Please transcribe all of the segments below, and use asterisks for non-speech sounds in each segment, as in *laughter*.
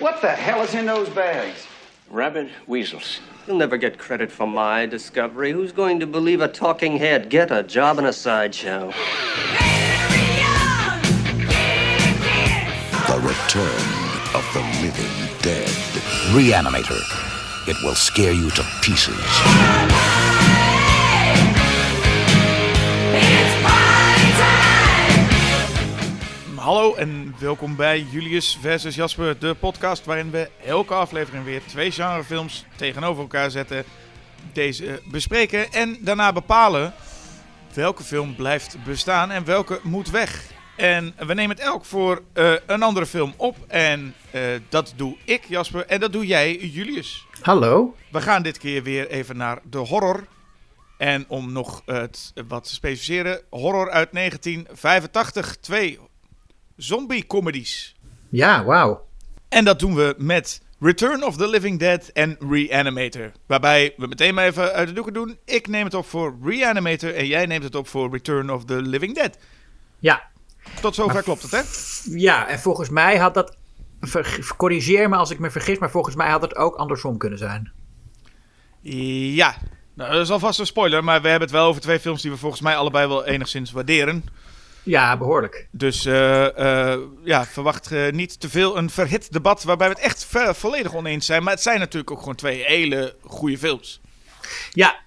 What the hell is in those bags? Rabbit weasels. You'll never get credit for my discovery. Who's going to believe a talking head? Get a job in a sideshow. The return of the living dead. Reanimator. It will scare you to pieces. Hallo en welkom bij Julius versus Jasper, de podcast waarin we elke aflevering weer twee genrefilms tegenover elkaar zetten, deze bespreken en daarna bepalen welke film blijft bestaan en welke moet weg. En we nemen het elk voor eh, een andere film op en eh, dat doe ik Jasper en dat doe jij Julius. Hallo. We gaan dit keer weer even naar de horror. En om nog het wat te specificeren, horror uit 1985. Twee zombie-comedies. Ja, wauw. En dat doen we met Return of the Living Dead en Reanimator. Waarbij we meteen maar even uit de doeken doen. Ik neem het op voor Reanimator en jij neemt het op voor Return of the Living Dead. Ja. Tot zover klopt het, hè? Ja, en volgens mij had dat... ver- Corrigeer me als ik me vergis, maar volgens mij had het ook andersom kunnen zijn. Ja. Nou, dat is alvast een spoiler, maar we hebben het wel over twee films die we volgens mij allebei wel enigszins waarderen. Ja, behoorlijk. Dus eh, eh, ja, verwacht eh, niet te veel een verhit debat waarbij we het echt volledig oneens zijn. Maar het zijn natuurlijk ook gewoon twee hele goede films. Ja,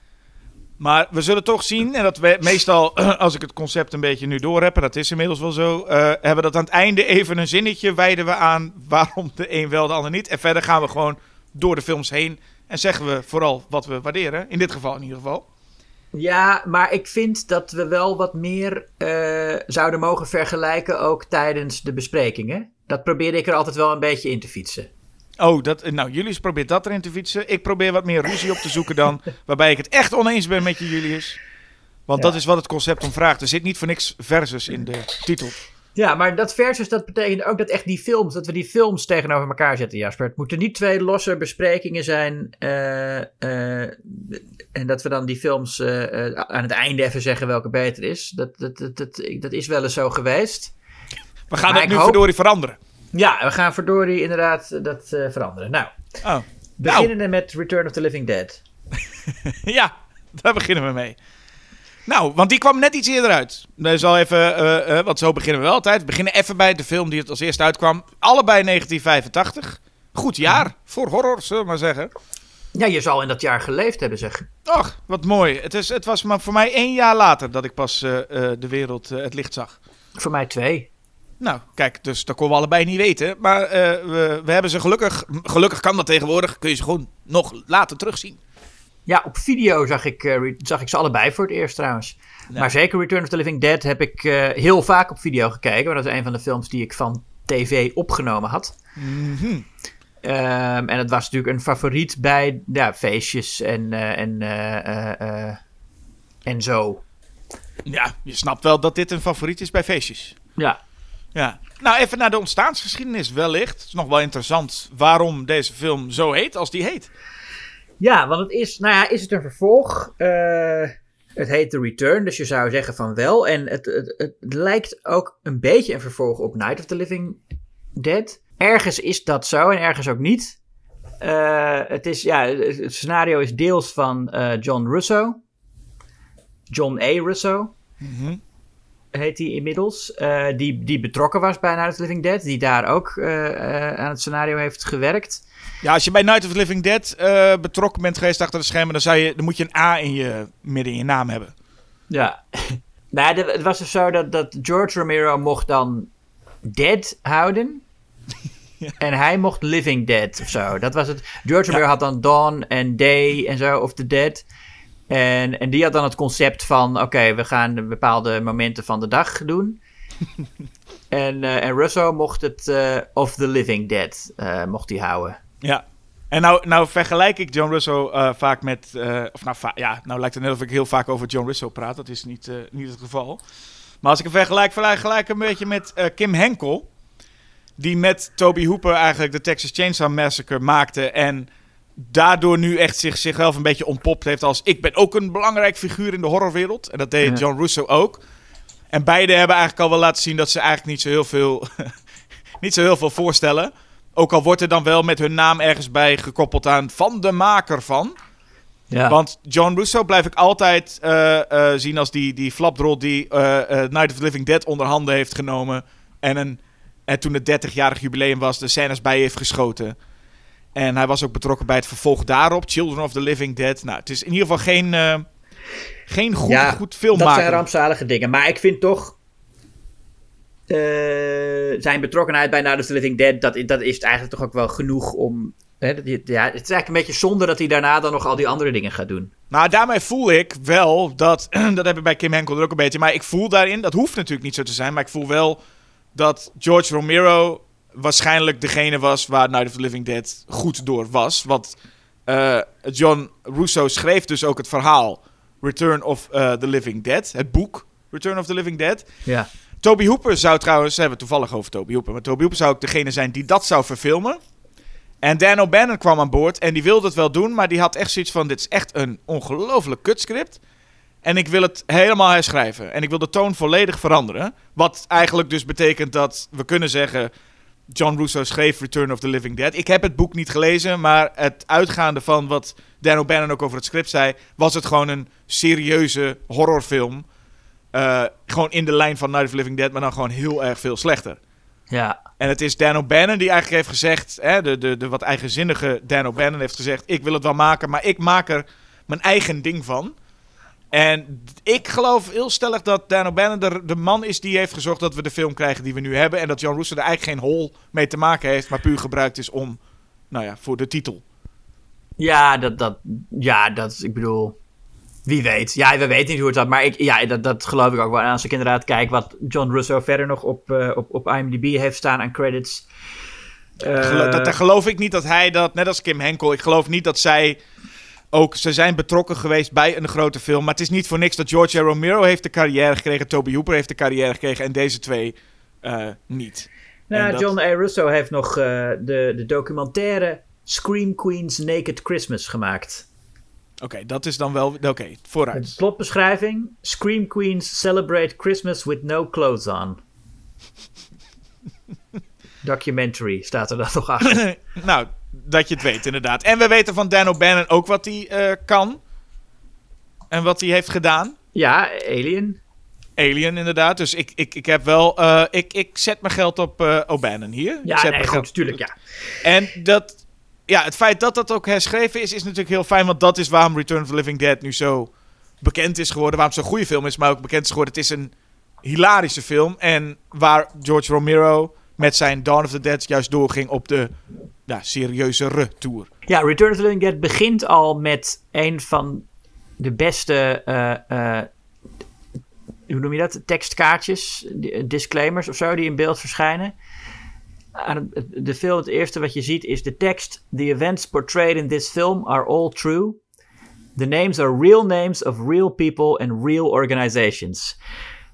Maar we zullen toch zien, en dat we meestal, *clears throat* als ik het concept een beetje nu door heb, en dat is inmiddels wel zo, hebben we dat aan het einde even een zinnetje wijden we aan waarom de een wel, de ander niet. En verder gaan we gewoon door de films heen en zeggen we vooral wat we waarderen. In dit geval in ieder geval. Ja, maar ik vind dat we wel wat meer eh, zouden mogen vergelijken ook tijdens de besprekingen. Dat probeerde ik er altijd wel een beetje in te fietsen. Oh, dat, nou, Julius probeert dat erin te fietsen. Ik probeer wat meer ruzie op te zoeken dan, *laughs* waarbij ik het echt oneens ben met je, Julius. Want Ja. dat is wat het concept om vraagt. Er zit niet voor niks versus in de titel. Ja, maar dat versus, dat betekent ook dat echt die films, dat we die films tegenover elkaar zetten, Jasper. Het moeten niet twee losse besprekingen zijn. eh, eh, en dat we dan die films eh, aan het einde even zeggen welke beter is. Dat, dat, dat, dat, dat is wel eens zo geweest. We gaan Maar ik nu hoop- verdorie veranderen. Ja, we gaan verdorie inderdaad dat veranderen. Nou, Oh. beginnen met Return of the Living Dead. *laughs* Ja, daar beginnen we mee. Nou, want die kwam net iets eerder uit. Dus al even, eh, want zo beginnen we wel altijd. We beginnen even bij de film die het als eerste uitkwam. Allebei 1985. Goed jaar voor horror, zullen we maar zeggen. Ja, je zal in dat jaar geleefd hebben, zeg. Och, wat mooi. Het, is, het was maar voor mij één jaar later dat ik pas eh, de wereld het licht zag. Voor mij twee. Nou, kijk, dus dat konden we allebei niet weten. Maar we, we hebben ze gelukkig, gelukkig kan dat tegenwoordig, kun je ze gewoon nog later terugzien. Ja, op video zag ik, eh, zag ik ze allebei voor het eerst trouwens. Maar zeker Return of the Living Dead heb ik eh, heel vaak op video gekeken. Want dat is een van de films die ik van tv opgenomen had. Ehm, en het was natuurlijk een favoriet bij ja, feestjes en, eh, en, en zo. Ja, je snapt wel dat dit een favoriet is bij feestjes. Ja, Ja. Nou, even naar de ontstaansgeschiedenis wellicht. Het is nog wel interessant waarom deze film zo heet als die heet. Ja, want het is, nou ja, is het een vervolg? Eh, het heet The Return, dus je zou zeggen van wel. En het, het, het lijkt ook een beetje een vervolg op Night of the Living Dead. Ergens is dat zo en ergens ook niet. Eh, het, is, ja, het scenario is deels van eh, John Russo. John A. Russo. Heet hij inmiddels. Die, die betrokken was bij Night of the Living Dead. Die daar ook aan het scenario heeft gewerkt. Ja, als je bij Night of the Living Dead eh, betrokken bent geweest achter de schermen, dan, zou je, dan moet je een A in je midden in je naam hebben. Ja. *laughs* nou, het was dus zo dat, dat George Romero mocht dan Dead houden. *laughs* En hij mocht Living Dead of zo. Dat was het. George Romero had dan Dawn en Day en zo, of The Dead. En, en die had dan het concept van: oké, we gaan bepaalde momenten van de dag doen. *laughs* en, eh, en Russo mocht het eh, Of the Living Dead mocht hij houden. Ja. En nou, nou vergelijk ik John Russo eh, vaak met... eh, of nou, va- ja, nou lijkt het net of ik heel vaak over John Russo praat. Dat is niet, eh, niet het geval. Maar als ik hem vergelijk, vergelijk een beetje met Kim Henkel. Die met Toby Hooper eigenlijk de Texas Chainsaw Massacre maakte. En daardoor nu echt zich, zichzelf een beetje ontpopt heeft als... Ik ben ook een belangrijk figuur in de horrorwereld. En dat deed Ja. John Russo ook. En beide hebben eigenlijk al wel laten zien dat ze eigenlijk niet zo heel veel, *laughs* niet zo heel veel voorstellen. Ook al wordt er dan wel met hun naam ergens bij gekoppeld aan van de maker van. Ja. Want John Russo blijf ik altijd eh, eh, zien als die, die flapdrol die eh, eh, Night of the Living Dead onder handen heeft genomen. En, een, en toen het 30-jarig jubileum was, de scènes bij heeft geschoten. En hij was ook betrokken bij het vervolg daarop, Children of the Living Dead. Nou, het is in ieder geval geen, eh, geen goed, Ja, goed film dat zijn rampzalige dingen. Maar ik vind toch... eh, zijn betrokkenheid bij Night of the Living Dead... Dat, dat is eigenlijk toch ook wel genoeg om... Hè, dat, ja, het is eigenlijk een beetje zonde dat hij daarna dan nog al die andere dingen gaat doen. Nou, daarmee voel ik wel dat. *clears throat* Dat heb ik bij Kim Henkel er ook een beetje. Maar ik voel daarin. Dat hoeft natuurlijk niet zo te zijn. Maar ik voel wel dat George Romero. waarschijnlijk degene was waar Night of the Living Dead goed door was. Want eh, John Russo schreef dus ook het verhaal. Return of eh, the Living Dead. Het boek Return of the Living Dead. Ja. Toby Hooper zou trouwens. Hebben we toevallig over Toby Hooper. Maar Toby Hooper zou ook degene zijn die dat zou verfilmen. En Dan O'Bannon kwam aan boord en die wilde het wel doen, maar die had echt zoiets van: dit is echt een ongelooflijk kutscript. En ik wil het helemaal herschrijven. En ik wil de toon volledig veranderen. Wat eigenlijk dus betekent dat we kunnen zeggen: John Russo schreef Return of the Living Dead. Ik heb het boek niet gelezen, maar het uitgaande van wat Dan O'Bannon ook over het script zei, was het gewoon een serieuze horrorfilm. Eh, gewoon in de lijn van Night of Living Dead, maar dan gewoon heel erg veel slechter. Ja. En het is Dan O'Bannon die eigenlijk heeft gezegd, hè, de, de, de wat eigenzinnige Dan O'Bannon heeft gezegd, ik wil het wel maken, maar ik maak er mijn eigen ding van. En ik geloof heel stellig dat Dan O'Bannon de, de man is die heeft gezorgd dat we de film krijgen die we nu hebben. En dat John Russo er eigenlijk geen hol mee te maken heeft, maar puur gebruikt is om, nou ja, voor de titel. Ja, dat, dat, ja, dat, ik bedoel, wie weet. Ja, we weten niet hoe het zat, maar ik, ja, dat, dat geloof ik ook wel. En als ik inderdaad kijk wat John Russo verder nog op, eh, op, op IMDb heeft staan aan credits. Gelo- dat, daar geloof ik niet dat hij dat, net als Kim Henkel, ik geloof niet dat zij ook, ze zijn betrokken geweest bij een grote film. Maar het is niet voor niks dat George A. Romero heeft de carrière gekregen, Toby Hooper heeft de carrière gekregen en deze twee eh, niet. nou, dat- John A. Russo heeft nog de, de documentaire Scream Queens Naked Christmas gemaakt. Oké, dat is dan wel, oké, De vooruit. plotbeschrijving: Scream Queens celebrate Christmas with no clothes on. *laughs* Documentary staat er dan nog achter. *laughs* nou, dat je het weet inderdaad. En we weten van Dan O'Bannon ook wat hij eh, kan. En wat hij heeft gedaan. ja, Alien. Alien inderdaad. Dus ik, ik, ik heb wel, eh, ik, ik zet mijn geld op eh O'Bannon hier. Ik Ja, zet nee, mijn goed, geld- tuurlijk, ja. En dat, ja, het feit dat dat ook herschreven is, is natuurlijk heel fijn. Want dat is waarom Return of the Living Dead nu zo bekend is geworden. Waarom het zo'n goede film is, maar ook bekend is geworden. Het is een hilarische film. En waar George Romero met zijn Dawn of the Dead juist doorging op de ja, serieuzere tour. Ja, Return of the Living Dead begint al met een van de beste, eh, eh, hoe noem je dat, tekstkaartjes, di- disclaimers of zo, die in beeld verschijnen. Aan het- de film, het eerste wat je ziet is de tekst. The events portrayed in this film are all true. The names are real names of real people and real organizations.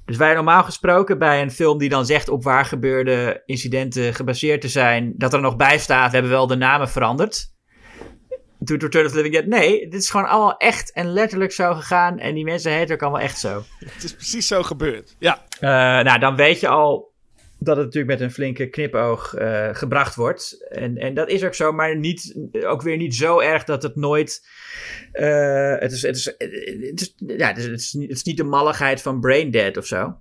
Dus wij normaal gesproken bij een film die dan zegt op waar gebeurde incidenten gebaseerd te zijn, dat er nog bij staat, we hebben wel de namen veranderd. Doet Return of the Living Dead? Nee, dit is gewoon allemaal echt en letterlijk zo gegaan. En die mensen heten ook allemaal echt zo. *laughs* Het is precies zo gebeurd. Ja, Eh, nou, dan weet je al dat het natuurlijk met een flinke knipoog eh, gebracht wordt. En, en dat is ook zo, maar niet, ook weer niet zo erg dat het nooit... eh, het, is, het, is, het, is, ja, het, is, het, is, niet- het is niet de malligheid van Braindead of zo.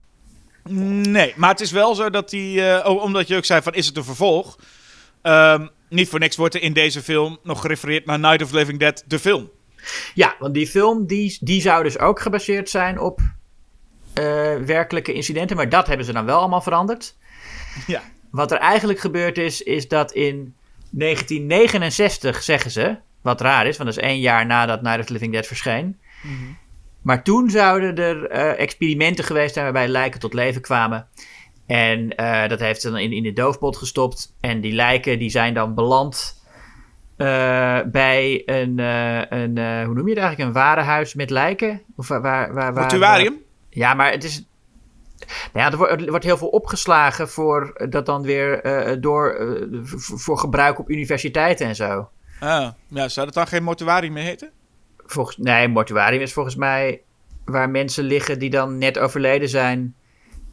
Nee, maar het is wel zo dat hij, eh, oh, omdat je ook zei van is het een vervolg? Ehm, niet voor niks wordt er in deze film nog gerefereerd naar Night of Living Dead, de film. Ja, want die film die, die zou dus ook gebaseerd zijn op werkelijke incidenten. Maar dat hebben ze dan wel allemaal veranderd. *laughs* Ja. Wat er eigenlijk gebeurd is, is dat in 1969 zeggen ze, wat raar is, want dat is één jaar nadat Night of the Living Dead verscheen. Maar toen zouden er eh, experimenten geweest zijn waarbij lijken tot leven kwamen. En eh, dat heeft ze dan in, in de doofpot gestopt. En die lijken die zijn dan beland eh, bij een, een hoe noem je het eigenlijk, een warenhuis met lijken? Of waar, waar, waar, waar- Mortuarium? ja, maar het is. Nou ja, er wordt, er wordt heel veel opgeslagen voor dat dan weer eh, door eh, voor, gebruik op universiteiten en zo. Ah, ja, zou dat dan geen mortuarium meer heten? Volgens, nee, mortuarium is volgens mij waar mensen liggen die dan net overleden zijn.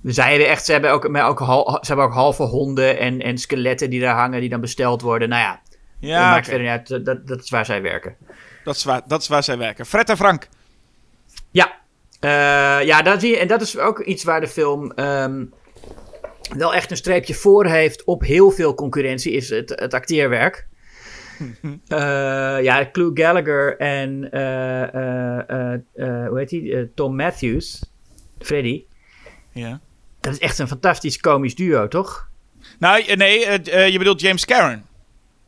Zij hebben echt, ze hebben ook, maar ook, hal- ze hebben ook halve honden en, en skeletten die daar hangen, die dan besteld worden. Nou ja, dat Ja, maakt oké. verder niet uit. Dat, dat, dat is waar zij werken. dat, is waar, dat is waar zij werken. Fred en Frank. Ja, Eh, ja dat zie je, en dat is ook iets waar de film ehm, wel echt een streepje voor heeft op heel veel concurrentie, is het, het acteerwerk. *laughs* Eh, ja, Clue Gallagher en eh, eh, eh, eh, hoe heet? Eh, Tom Matthews, Freddy. Ja. Dat is echt een fantastisch komisch duo, toch? Nou, eh, nee, eh, eh, je bedoelt James Karen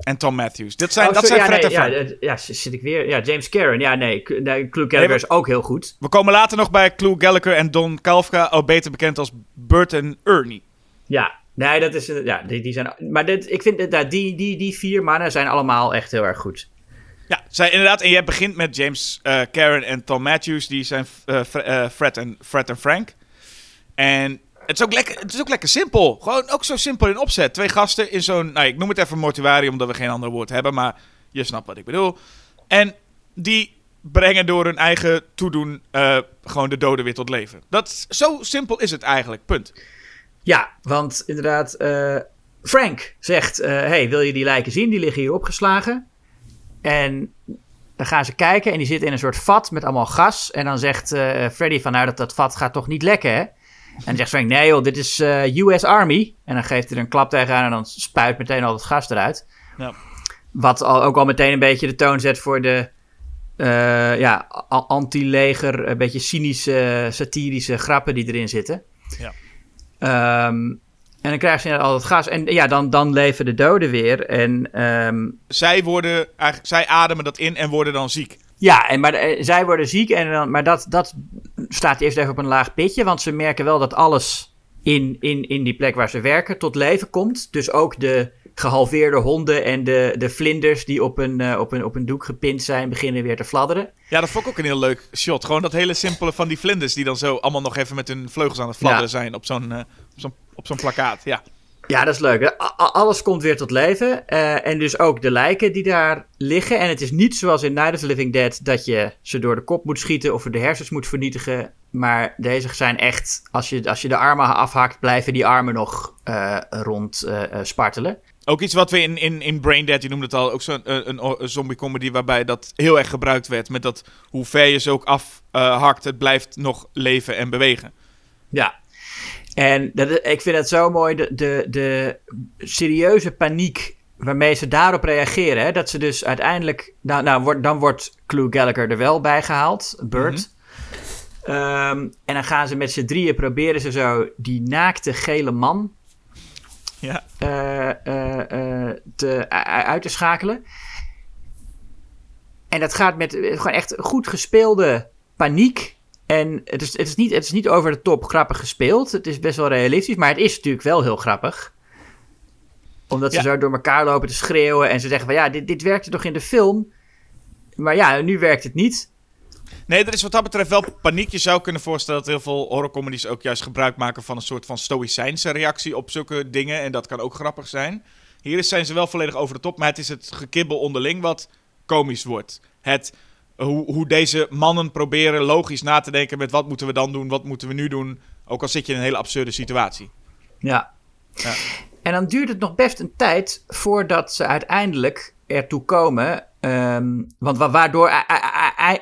en Tom Matthews. Dit zijn, Oh, dat sorry, zijn ja, Fred nee, en ja, ja, zit ik weer. Ja, James Karen. Ja, nee, nee Clue Gallagher is ook heel goed. We komen later nog bij Clue Gallagher en Don Kalfka, ook beter bekend als Bert en Ernie. Ja, nee, dat is. Ja, die, die zijn. Maar dit, ik vind dat die, die, die vier mannen zijn allemaal echt heel erg goed. Ja, zij, inderdaad. En jij begint met James eh Karen en Tom Matthews. Die zijn eh, eh, Fred, en, Fred en Frank. En het is, ook lekker, het is ook lekker simpel. Gewoon ook zo simpel in opzet. Twee gasten in zo'n, nou, ik noem het even mortuarium, omdat we geen ander woord hebben. Maar je snapt wat ik bedoel. En die brengen door hun eigen toedoen eh, gewoon de doden weer tot leven. Dat, zo simpel is het eigenlijk. Punt. Ja, want inderdaad, eh, Frank zegt: eh, Hey, wil je die lijken zien? Die liggen hier opgeslagen. En dan gaan ze kijken en die zitten in een soort vat met allemaal gas. En dan zegt Freddy van, nou, dat, dat vat gaat toch niet lekken, hè? En dan zegt Frank, nee joh, dit is eh, US Army. En dan geeft hij er een klap tegenaan en dan spuit meteen al het gas eruit. Ja. Wat al, ook al meteen een beetje de toon zet voor de eh, ja, anti-leger, een beetje cynische, satirische grappen die erin zitten. Ja. Ehm, en dan krijgen ze al het gas. En ja, dan, dan leven de doden weer. En ehm, Zij, worden, eigenlijk, zij ademen dat in en worden dan ziek. Ja, en, maar eh, zij worden ziek. En dan, maar dat, dat staat eerst even op een laag pitje. Want ze merken wel dat alles in, in, in die plek waar ze werken tot leven komt. Dus ook de gehalveerde honden en de, de vlinders die op een, eh, op, een, op een doek gepind zijn, beginnen weer te fladderen. Ja, dat vond ik ook een heel leuk shot. Gewoon dat hele simpele van die vlinders die dan zo allemaal nog even met hun vleugels aan het fladderen Ja. zijn op zo'n eh, op zo'n op zo'n plakkaat. Ja. Ja, dat is leuk. Alles komt weer tot leven. eh, en dus ook de lijken die daar liggen. En het is niet zoals in Night of the Living Dead dat je ze door de kop moet schieten of de hersens moet vernietigen. Maar deze zijn echt, als je, als je de armen afhakt, blijven die armen nog eh, rond eh, spartelen. Ook iets wat we in, in, in Brain Dead, je noemde het al, ook zo'n een, een, een zombie comedy waarbij dat heel erg gebruikt werd. Met dat hoe ver je ze ook afhakt, het blijft nog leven en bewegen. Ja. En dat, ik vind het zo mooi, de, de, de serieuze paniek waarmee ze daarop reageren. Hè? Dat ze dus uiteindelijk, nou, nou wordt, dan wordt Clue Gallagher er wel bij gehaald, Bert. Ehm, en dan gaan ze met z'n drieën, proberen ze zo die naakte gele man Ja. eh, eh, eh, te, uit te schakelen. En dat gaat met gewoon echt goed gespeelde paniek. En het is, het, is niet, het is niet over de top grappig gespeeld. Het is best wel realistisch, maar het is natuurlijk wel heel grappig. Omdat ze Ja. zo door elkaar lopen te schreeuwen. En ze zeggen van ja, dit, dit werkte toch in de film. Maar ja, nu werkt het niet. Nee, er is wat dat betreft wel paniek. Je zou kunnen voorstellen dat heel veel horrorcomedies ook juist gebruik maken van een soort van stoïcijnse reactie op zulke dingen. En dat kan ook grappig zijn. Hier zijn ze wel volledig over de top, maar het is het gekibbel onderling wat komisch wordt. Het, hoe, hoe deze mannen proberen logisch na te denken met wat moeten we dan doen, wat moeten we nu doen. Ook al zit je in een hele absurde situatie. Ja. Ja. En dan duurt het nog best een tijd voordat ze uiteindelijk ertoe komen. ehm, want wa- waardoor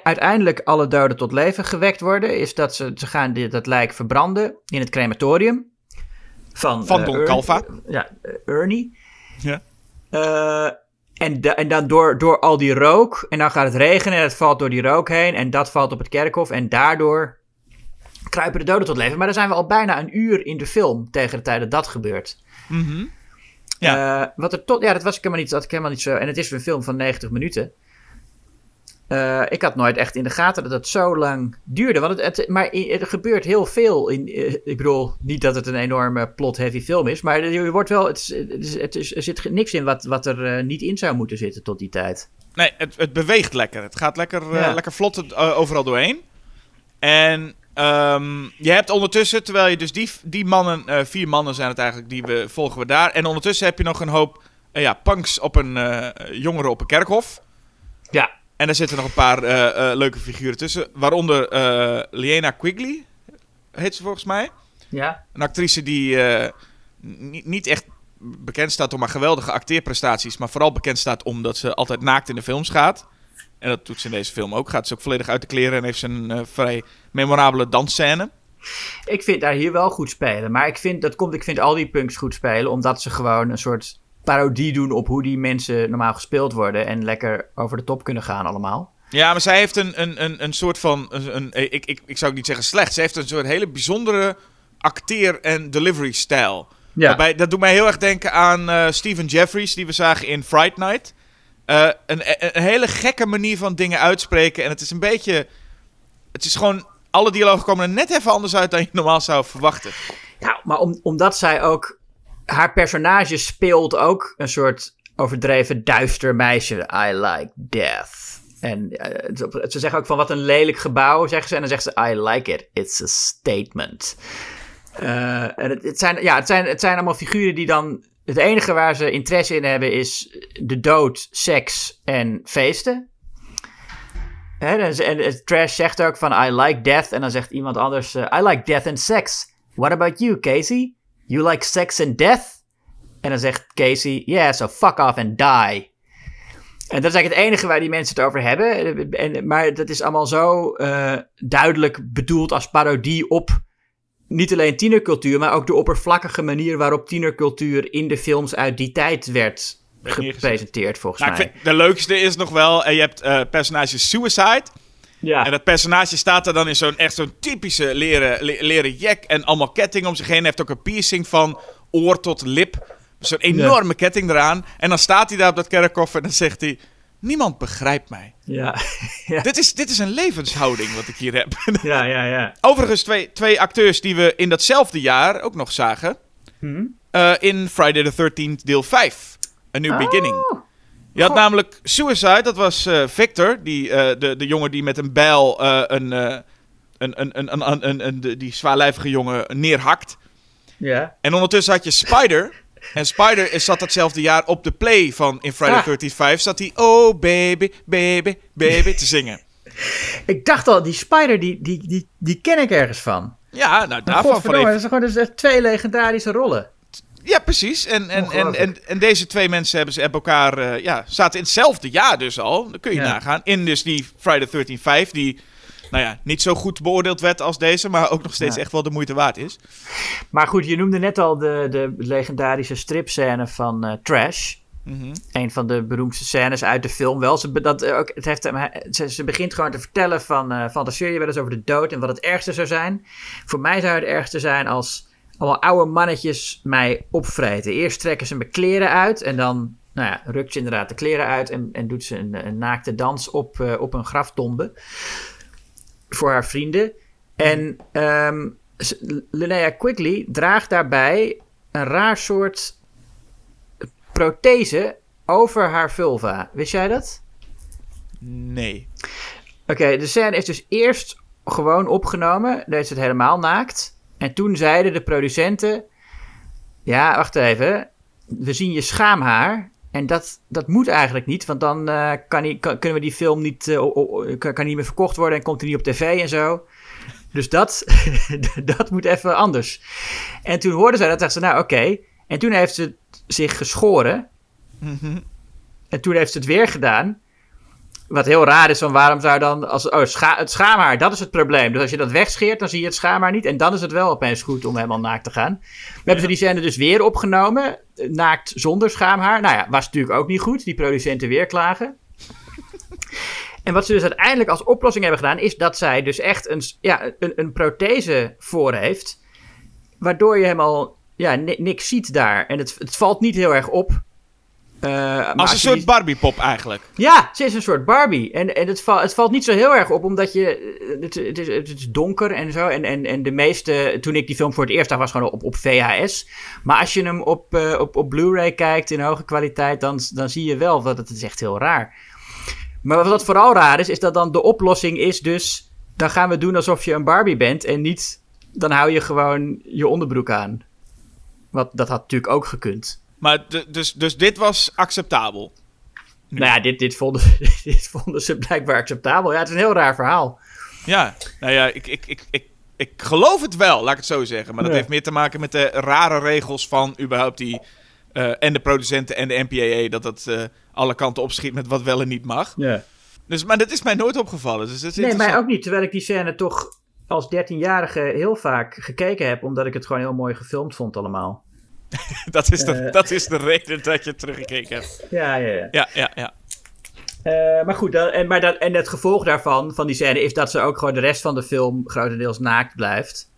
uiteindelijk alle doden tot leven gewekt worden, is dat ze, ze gaan dit, dat lijk verbranden in het crematorium. Van, Van eh, Don Calva. Ja, eh, Ernie. Ja. Eh, en, en dan door, door al die rook. En dan gaat het regenen en het valt door die rook heen. En dat valt op het kerkhof. En daardoor kruipen de doden tot leven. Maar dan zijn we al bijna een uur in de film tegen de tijd dat dat gebeurt. Ja. Eh, wat er tot, ja, dat was ik helemaal niet, dat ik helemaal niet zo. En het is een film van 90 minuten. Eh, ik had nooit echt in de gaten dat het zo lang duurde. Want het, het, maar er gebeurt heel veel. In, eh, ik bedoel, niet dat het een enorme plot-heavy film is. Maar je wordt wel, het, is, het is, er zit niks in wat, wat er eh, niet in zou moeten zitten tot die tijd. Nee, het, het beweegt lekker. Het gaat lekker, Ja. lekker vlot overal doorheen. En ehm, je hebt ondertussen, terwijl je dus die, die mannen, vier mannen zijn het eigenlijk, die we, volgen we daar. En ondertussen heb je nog een hoop ja, punks op een jongeren op een kerkhof. Ja, En daar zitten nog een paar eh, eh, leuke figuren tussen. Waaronder eh Liena Quigley, heet ze volgens mij. Ja. Een actrice die niet, niet echt bekend staat om haar geweldige acteerprestaties, maar vooral bekend staat omdat ze altijd naakt in de films gaat. En dat doet ze in deze film ook. Gaat ze ook volledig uit de kleren en heeft ze een vrij memorabele dansscène. Ik vind daar hier wel goed spelen. Maar ik vind, dat komt, ik vind al die punks goed spelen. Omdat ze gewoon een soort parodie doen op hoe die mensen normaal gespeeld worden. En lekker over de top kunnen gaan allemaal. Ja, maar zij heeft een, een, een, een soort van. Een, een- ik, ik, ik zou ook niet zeggen slecht. Ze heeft een soort hele bijzondere acteer- en delivery-stijl. Ja. Waarbij, dat doet mij heel erg denken aan eh Stephen Jeffries, die we zagen in Fright Night. Eh, een, een, een hele gekke manier van dingen uitspreken. En het is een beetje. Het is gewoon. Alle dialogen komen er net even anders uit dan je normaal zou verwachten. Ja, maar om, omdat zij ook. Haar personage speelt ook een soort overdreven duister meisje. I like death. En eh, het- ze zeggen ook van wat een lelijk gebouw, zeggen ze. En dan zegt ze: I like it. It's a statement. Eh, en het, het, zijn, ja, het, zijn, het zijn allemaal figuren die dan. Het enige waar ze interesse in hebben is de dood, seks en feesten. En, en Trash zegt ook van I like death. En dan zegt iemand anders eh, I like death and sex. What about you, Casey? You like sex and death? En dan zegt Casey, yeah, so fuck off and die. En dat is eigenlijk het enige waar die mensen het over hebben. En, maar dat is allemaal zo eh, duidelijk bedoeld als parodie op niet alleen tienercultuur, maar ook de oppervlakkige manier waarop tienercultuur in de films uit die tijd werd gepresenteerd, volgens Nou, ik mij. vind, de leukste is nog wel. eh, je hebt eh personage Suicide. Ja. En dat personage staat er dan in zo'n echt zo'n typische leren, le- leren jack en allemaal ketting om zich heen. Hij heeft ook een piercing van oor tot lip. Zo'n enorme ketting eraan. En dan staat hij daar op dat kerkhof en dan zegt hij... Niemand begrijpt mij. ja. *laughs* ja. Dit is, dit is een levenshouding wat ik hier heb. *laughs* ja, ja, ja. Overigens twee, twee acteurs die we in datzelfde jaar ook nog zagen. Eh, in Friday the 13th deel 5. A New Beginning. Je had namelijk Suicide, dat was eh, Victor. Die, eh, de, de jongen die met een bijl eh, een, een, een, een, een, een, die zwaarlijvige jongen neerhakt. Ja. En ondertussen had je Spider. *laughs* En Spider is, zat datzelfde jaar op de play van in Friday Ah. the 13th 5. Zat hij Oh baby, baby, baby te zingen. *laughs* Ik dacht al, die Spider, die, die, die, die ken ik ergens van. Ja, nou daarvan van dat zijn gewoon dus twee legendarische rollen. Ja, precies. En, en, en, en, en deze twee mensen hebben ze hebben elkaar, eh, ja, zaten in hetzelfde jaar dus al. Dan kun je Ja. nagaan. In dus die Friday 13 5, die, nou ja, niet zo goed beoordeeld werd als deze, maar ook nog steeds Ja. echt wel de moeite waard is. Maar goed, je noemde net al de, de legendarische stripscène van eh, Trash. Een van de beroemdste scènes uit de film wel. Ze, dat, eh, ook, het heeft, ze, ze begint gewoon te vertellen van... eh fantaseer je wel eens over de dood en wat het ergste zou zijn. Voor mij zou het ergste zijn als allemaal oude mannetjes mij opvreten. Eerst trekken ze mijn kleren uit en dan nou ja, rukt ze inderdaad de kleren uit... en, en doet ze een, een naakte dans op, eh, op een graftombe voor haar vrienden. En ehm, s- Linnea Quigley draagt daarbij een raar soort prothese over haar vulva. Wist jij dat? Nee. Oké, de scène is dus eerst gewoon opgenomen. Deed ze het helemaal naakt. En toen zeiden de producenten... Ja, wacht even. We zien je schaamhaar. En dat, dat moet eigenlijk niet. Want dan eh, kan die, kan- kunnen we die film niet, eh, kan, kan niet meer verkocht worden. En komt hij niet op tv en zo. Dus dat, *laughs* dat moet even anders. En toen hoorden zij dat. dachten ze, nou oké. En toen heeft ze zich geschoren. En toen heeft ze het weer gedaan. Wat heel raar is, van waarom zou dan... Als, oh, scha het schaamhaar, dat is het probleem. Dus als je dat wegscheert, dan zie je het schaamhaar niet. En dan is het wel opeens goed om helemaal naakt te gaan. We hebben ze die scène dus weer opgenomen. eh, Naakt zonder schaamhaar. Nou ja, was natuurlijk ook niet goed. Die producenten weer klagen. En wat ze dus uiteindelijk als oplossing hebben gedaan... is dat zij dus echt een, ja, een, een prothese voor heeft... waardoor je helemaal ja, ni- niks ziet daar. En het, het valt niet heel erg op... Eh, Als een soort die- Barbie-pop eigenlijk. ja, ze is een soort Barbie. En, en het, val- het valt niet zo heel erg op, omdat je. eh, Het, het, is, het is donker en zo. En, en, en de meeste. Toen ik die film voor het eerst zag, was gewoon op, op VHS. Maar als je hem op, eh, op, op Blu-ray kijkt in hoge kwaliteit, dan, dan zie je wel dat het is echt heel raar. Maar wat vooral raar is, is dat dan de oplossing is dus. Dan gaan we doen alsof je een Barbie bent en niet. Dan hou je gewoon je onderbroek aan. Wat, dat had natuurlijk ook gekund. Maar dus, dus dit was acceptabel. Nou ja, dit, dit, vonden, *laughs* dit vonden ze blijkbaar acceptabel. Ja, het is een heel raar verhaal. Ja, nou ja, ik, ik, ik, ik ik geloof het wel, laat ik het zo zeggen. Maar dat Ja. heeft meer te maken met de rare regels van überhaupt die... eh, en de producenten en de MPAA, dat dat eh, alle kanten opschiet met wat wel en niet mag. Ja. Dus, maar dat is mij nooit opgevallen. Dus dat Nee, mij ook niet. Terwijl ik die scène toch als 13-jarige heel vaak gekeken heb. Omdat ik het gewoon heel mooi gefilmd vond allemaal. *laughs* Dat is, de, Eh. dat is de reden dat je teruggekeken hebt. Ja, ja, ja. Ja, ja, ja. Eh, maar goed, dat, en, maar dat, en het gevolg daarvan, van die scène, is dat ze ook gewoon de rest van de film grotendeels naakt blijft.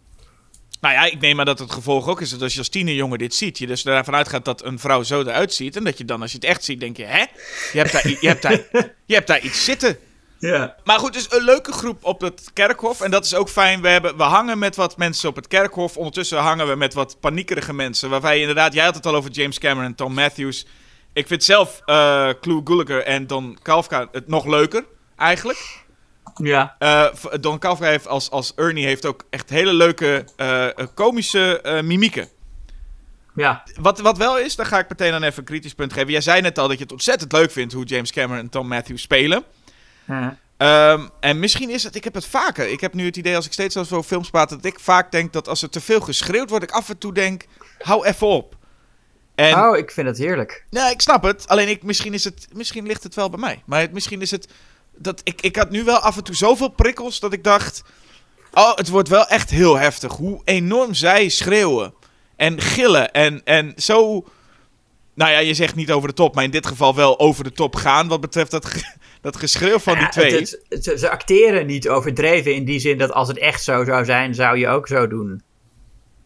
Nou ja, ik neem aan dat het gevolg ook is dat als je als tienerjongen dit ziet, je dus ervan uitgaat dat een vrouw zo eruit ziet. En dat je dan, als je het echt ziet, denk je, hè? Je hebt daar, je hebt daar, *laughs* je hebt daar iets zitten. Ja. Maar goed, dus een leuke groep op het kerkhof. En dat is ook fijn. We, hebben, we hangen met wat mensen op het kerkhof. Ondertussen hangen we met wat paniekerige mensen. Waarbij je inderdaad, jij had het al over James Cameron en Tom Matthews. Ik vind zelf eh Clu Gulager en Don Kalfka het nog leuker, eigenlijk. Ja. Eh, Don Kalfka heeft als, als Ernie heeft ook echt hele leuke eh, komische mimieken. Ja. Wat, wat wel is, daar ga ik meteen dan even een kritisch punt geven. Jij zei net al dat je het ontzettend leuk vindt hoe James Cameron en Tom Matthews spelen. Ehm, en misschien is het, ik heb het vaker. Ik heb nu het idee als ik steeds over films praat, dat ik vaak denk dat als er te veel geschreeuwd wordt, ik af en toe denk, hou even op. En, Oh, ik vind het heerlijk. ja, ik snap het. Alleen ik, misschien, is het, misschien ligt het wel bij mij. Maar het, misschien is het, dat ik, ik had nu wel af en toe zoveel prikkels dat ik dacht, oh, het wordt wel echt heel heftig. Hoe enorm zij schreeuwen en gillen en, en zo... Nou ja, je zegt niet over de top, maar in dit geval wel over de top gaan. Wat betreft dat, dat geschreeuw van die Ja, twee. het- het- ze, ze acteren niet overdreven in die zin dat als het echt zo zou zijn, zou je ook zo doen.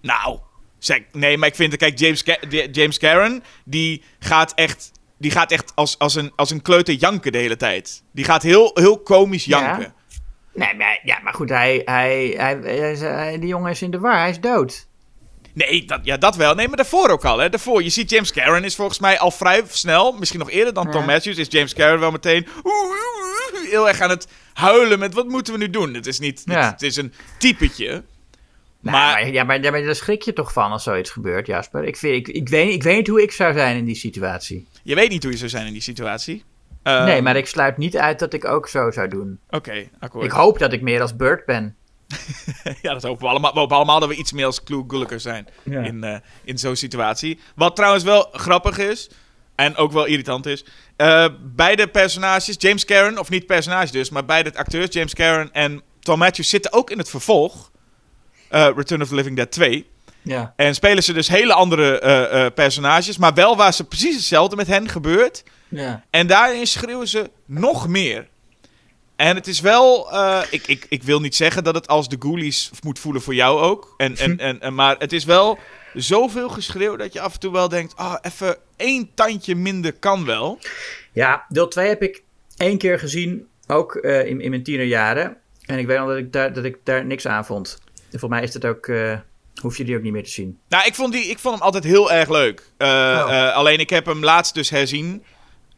Nou, zeg, nee, maar ik vind, kijk, James, James Cameron, die gaat echt, die gaat echt als, als, een, als een kleuter janken de hele tijd. Die gaat heel, heel komisch Ja? janken. Nee, maar, ja, maar goed, hij, hij, hij, hij- hij- die jongen is in de war, hij is dood. Nee, dat, ja, dat wel. Nee, maar daarvoor ook al, hè. Daarvoor, je ziet James Cameron is volgens mij al vrij snel, misschien nog eerder dan Tom. Matthews, is James Cameron wel meteen heel erg aan het huilen met wat moeten we nu doen. Het is niet, Ja. het, het is een typetje. Nou, Maar- maar, ja, maar, ja, maar daar schrik je toch van als zoiets gebeurt, Jasper? Ik, vind, ik, ik, weet, ik weet niet hoe ik zou zijn in die situatie. Je weet niet hoe je zou zijn in die situatie. Eh, nee, maar ik sluit niet uit dat ik ook zo zou doen. Oké, akkoord. Ik hoop dat ik meer als Bird ben. *laughs* Ja, dat hopen we allemaal. We hopen allemaal dat we iets meer als Clue Gulliker zijn Ja. in, eh, in zo'n situatie. Wat trouwens wel grappig is, en ook wel irritant is. eh, beide personages, James Cameron, of niet personage dus, maar beide acteurs, James Cameron en Tom Matthews, zitten ook in het vervolg. eh, Return of the Living Dead 2. Ja. En spelen ze dus hele andere personages, maar wel waar ze precies hetzelfde met hen gebeurt. ja. En daarin schreeuwen ze nog meer. En het is wel, eh, ik, ik, ik wil niet zeggen dat het als de Ghoulies moet voelen voor jou ook. En, en, en, en, maar het is wel zoveel geschreeuw dat je af en toe wel denkt, ah, even één tandje minder kan wel. Ja, deel 2 heb ik één keer gezien, ook eh, in, in mijn tienerjaren. En ik weet nog dat ik daar, dat ik daar niks aan vond. En voor mij is dat ook, eh, hoef je die ook niet meer te zien. Nou, ik vond, die, ik vond hem altijd heel erg leuk. Oh. alleen ik heb hem laatst dus herzien.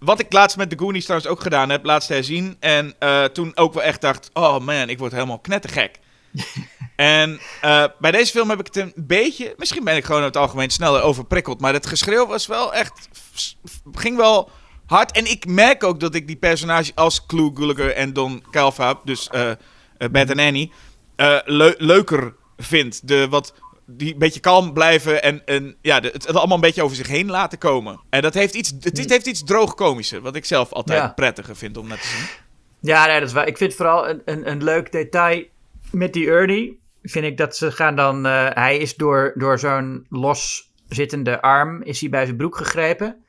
Wat ik laatst met de Goonies trouwens ook gedaan heb, laatst herzien. En eh, toen ook wel echt dacht, oh man, ik word helemaal knettergek. *laughs* en eh, bij deze film heb ik het een beetje, misschien ben ik gewoon in het algemeen sneller overprikkeld. Maar het geschreeuw was wel echt, ging wel hard. En ik merk ook dat ik die personage als Clue Gulliger en Don Calva, dus Beth en Annie, leu- leuker vind. De wat die een beetje kalm blijven en, en ja, het, het allemaal een beetje over zich heen laten komen. En dat heeft iets, het, het heeft iets droog komischer, wat ik zelf altijd Ja. prettiger vind om naar te zien. Ja, nee, dat is waar. Ik vind vooral een, een, een leuk detail met die Ernie. Vind ik dat ze gaan dan. eh, hij is door, door zo'n loszittende arm. Is hij bij zijn broek gegrepen.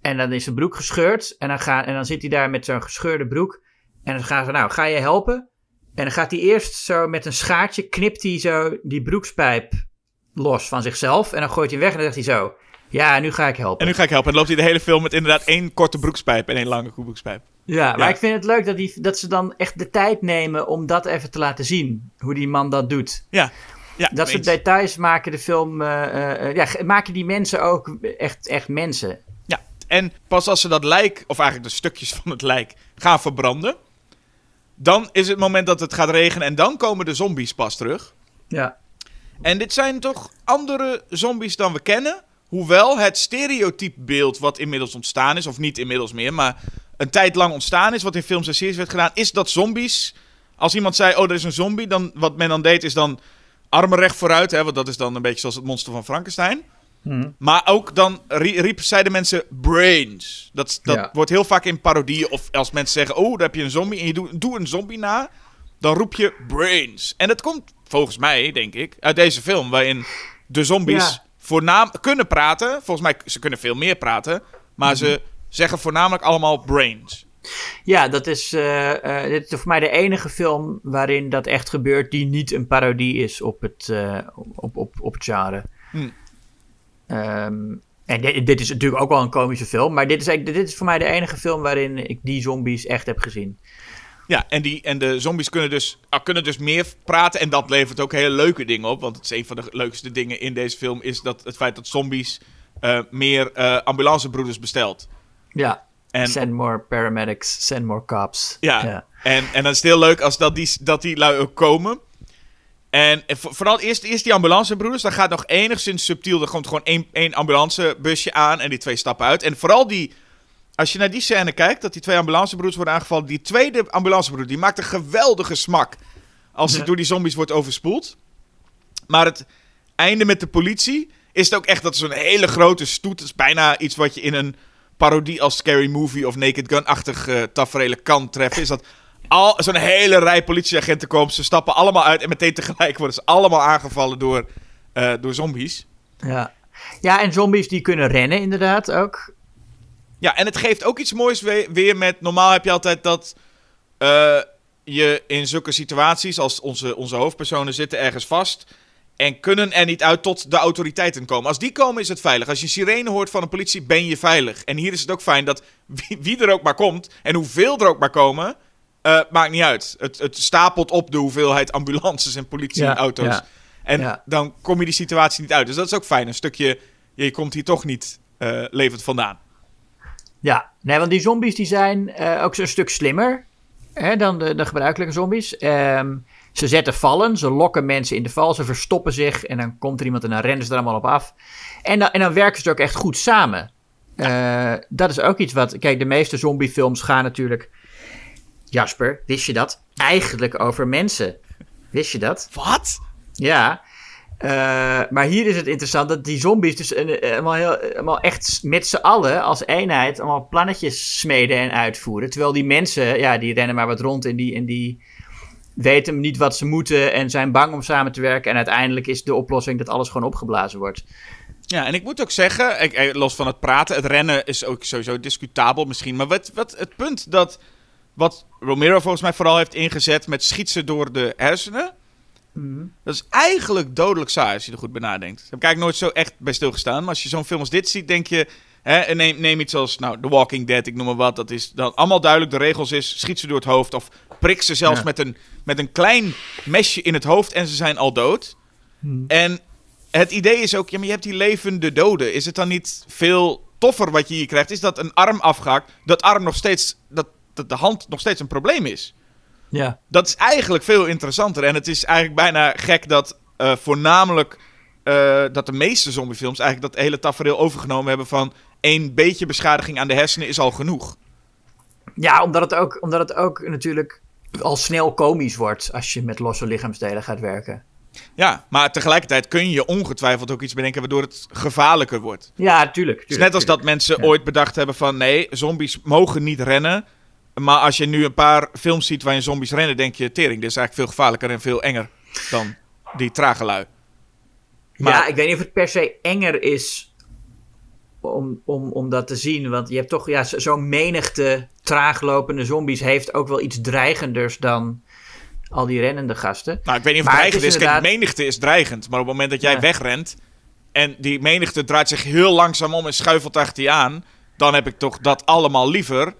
En dan is zijn broek gescheurd. En dan, gaan, en dan zit hij daar met zo'n gescheurde broek. En dan gaan ze. Nou, ga je helpen? En dan gaat hij eerst zo met een schaartje. Knipt hij zo die broekspijp los van zichzelf. En dan gooit hij weg. En dan zegt hij zo. Ja, nu ga ik helpen. En nu ga ik helpen. En loopt hij de hele film met inderdaad één korte broekspijp en één lange broekspijp. Ja, maar Ja. ik vind het leuk dat, die, dat ze dan echt de tijd nemen om dat even te laten zien. Hoe die man dat doet. Ja. ja Dat soort eens. details maken de film. eh, eh, eh, ja, maken die mensen ook echt, echt mensen. Ja, en pas als ze dat lijk, of eigenlijk de stukjes van het lijk, gaan verbranden. Dan is het moment dat het gaat regenen en dan komen de zombies pas terug. Ja. En dit zijn toch andere zombies dan we kennen. Hoewel het stereotypebeeld wat inmiddels ontstaan is, of niet inmiddels meer, maar een tijd lang ontstaan is, wat in films en series werd gedaan, is dat zombies Als iemand zei, oh, er is een zombie, dan wat men dan deed is dan armen recht vooruit, hè, want dat is dan een beetje zoals het monster van Frankenstein. Mhm. Maar ook dan rie- riep, zeiden mensen brains. Dat, dat Ja. wordt heel vaak in parodieën of als mensen zeggen, oh, daar heb je een zombie en je doet doe een zombie na, dan roep je brains. En dat komt volgens mij, denk ik, uit deze film, waarin de zombies Ja. voornaam kunnen praten. Volgens mij, ze kunnen veel meer praten, maar Mhm. ze zeggen voornamelijk allemaal brains. Ja, dat is, eh, eh, dit is voor mij de enige film waarin dat echt gebeurt die niet een parodie is op het, eh, op, op, op het genre. Hm. Ehm, en dit, dit is natuurlijk ook wel een komische film, maar dit is, eigenlijk- dit is voor mij de enige film waarin ik die zombies echt heb gezien. Ja, en, die, en de zombies kunnen dus, ah, kunnen dus meer praten. En dat levert ook hele leuke dingen op. Want het is een van de leukste dingen in deze film... is dat het feit dat zombies eh, meer eh, ambulancebroeders bestelt. Ja, En, send more paramedics, send more cops. ja, En, en dan is het heel leuk als dat die, dat die lui ook komen. En, en voor- vooral eerst, eerst die ambulancebroeders. Dan gaat nog enigszins subtiel. Er komt gewoon één, één ambulancebusje aan en die twee stappen uit. En vooral die... Als je naar die scène kijkt, dat die twee ambulancebroeders worden aangevallen. Die tweede ambulancebroeder, die maakt een geweldige smak. Als hij Ja. door die zombies wordt overspoeld. Maar het einde met de politie is het ook echt dat zo'n hele grote stoet. Het is bijna iets wat je in een parodie als Scary Movie of Naked Gun-achtig eh tafereelen kan treffen. Is dat al zo'n hele rij politieagenten komen. Ze stappen allemaal uit en meteen tegelijk worden ze allemaal aangevallen door, eh, door zombies. Ja. ja, en zombies die kunnen rennen inderdaad ook. Ja, en het geeft ook iets moois we- weer met... Normaal heb je altijd dat eh, je in zulke situaties... als onze, onze hoofdpersonen zitten ergens vast... en kunnen er niet uit tot de autoriteiten komen. Als die komen is het veilig. Als je sirene hoort van een politie ben je veilig. En hier is het ook fijn dat wie, wie er ook maar komt... en hoeveel er ook maar komen... eh, maakt niet uit. Het, het stapelt op de hoeveelheid ambulances en politieauto's. Ja, ja. En Ja. dan kom je die situatie niet uit. Dus dat is ook fijn. Een stukje... Je komt hier toch niet eh levend vandaan. Ja, nee, want die zombies die zijn eh, ook zo'n stuk slimmer hè, dan de, de gebruikelijke zombies. Ehm, ze zetten vallen, ze lokken mensen in de val, ze verstoppen zich en dan komt er iemand en dan rennen ze er allemaal op af. En dan, en dan werken ze ook echt goed samen. Dat is ook iets wat, kijk, de meeste zombiefilms gaan natuurlijk, Jasper, wist je dat? Eigenlijk over mensen. Wist je dat? Wat? Ja. Eh, maar hier is het interessant dat die zombies dus een- eh, allemaal, heel, allemaal echt met z'n allen als eenheid allemaal plannetjes smeden en uitvoeren. Terwijl die mensen, ja, die rennen maar wat rond en die, en die weten niet wat ze moeten en zijn bang om samen te werken. En uiteindelijk is de oplossing dat alles gewoon opgeblazen wordt. Ja, en ik moet ook zeggen, ik, eh, los van het praten, het rennen is ook sowieso discutabel misschien. Maar wat, wat het punt dat, wat Romero volgens mij vooral heeft ingezet met schietsen door de hersenen, dat is eigenlijk dodelijk saai als je er goed bij nadenkt. Daar heb ik eigenlijk nooit zo echt bij stilgestaan. Maar als je zo'n film als dit ziet, denk je, hè, neem, neem iets als nou, The Walking Dead, ik noem maar wat. Dat is dan allemaal duidelijk, de regels is, schiet ze door het hoofd of prik ze zelfs Ja. met, een, met een klein mesje in het hoofd en ze zijn al dood. En het idee is ook, ja, maar je hebt die levende doden. Is het dan niet veel toffer wat je hier krijgt? Is dat een arm afgehakt, dat arm nog steeds, dat, dat de hand nog steeds een probleem is? Ja. Dat is eigenlijk veel interessanter. En het is eigenlijk bijna gek dat eh, voornamelijk eh, dat de meeste zombiefilms eigenlijk dat hele tafereel overgenomen hebben van één beetje beschadiging aan de hersenen is al genoeg. Ja, omdat het, ook, omdat het ook natuurlijk al snel komisch wordt als je met losse lichaamsdelen gaat werken. Ja, maar tegelijkertijd kun je ongetwijfeld ook iets bedenken waardoor het gevaarlijker wordt. Ja, tuurlijk. Is net als dat mensen ooit bedacht hebben van nee, zombies mogen niet rennen. Maar als je nu een paar films ziet waarin zombies rennen, denk je, tering, dit is eigenlijk veel gevaarlijker en veel enger dan die trage lui. Maar- Ja, ik weet niet of het per se enger is om, om, om dat te zien. Want je hebt toch, ja, zo- zo'n menigte traaglopende zombies heeft ook wel iets dreigenders dan al die rennende gasten. Nou, ik weet niet of het dreigend is. Kijk, inderdaad- menigte is dreigend. Maar op het moment dat jij Ja. wegrent en die menigte draait zich heel langzaam om en schuifelt achter je aan, dan heb ik toch dat allemaal liever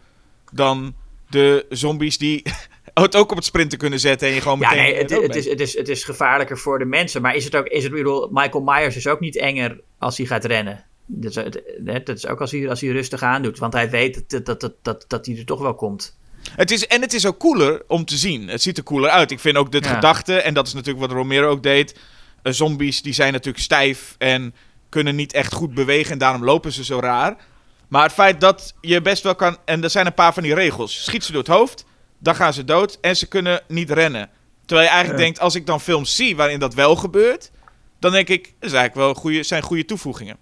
dan de zombies die *laughs* het ook op het sprinten kunnen zetten en je gewoon Ja, meteen... nee, het, is, het, is, het is gevaarlijker voor de mensen. Maar is het ook, is het, bedoel, Michael Myers is ook niet enger als hij gaat rennen. Dat is, het- dat is ook als hij, als hij rustig aandoet. Want hij weet dat, dat, dat, dat, dat hij er toch wel komt. Het is, en het is ook cooler om te zien. Het ziet er cooler uit. Ik vind ook de Ja. gedachte, en dat is natuurlijk wat Romero ook deed. eh, zombies die zijn natuurlijk stijf en kunnen niet echt goed bewegen en daarom lopen ze zo raar. Maar het feit dat je best wel kan, en er zijn een paar van die regels. Schiet ze door het hoofd, dan gaan ze dood en ze kunnen niet rennen. Terwijl je eigenlijk denkt, als ik dan films zie waarin dat wel gebeurt, dan denk ik, dat is eigenlijk wel goede, zijn goede toevoegingen.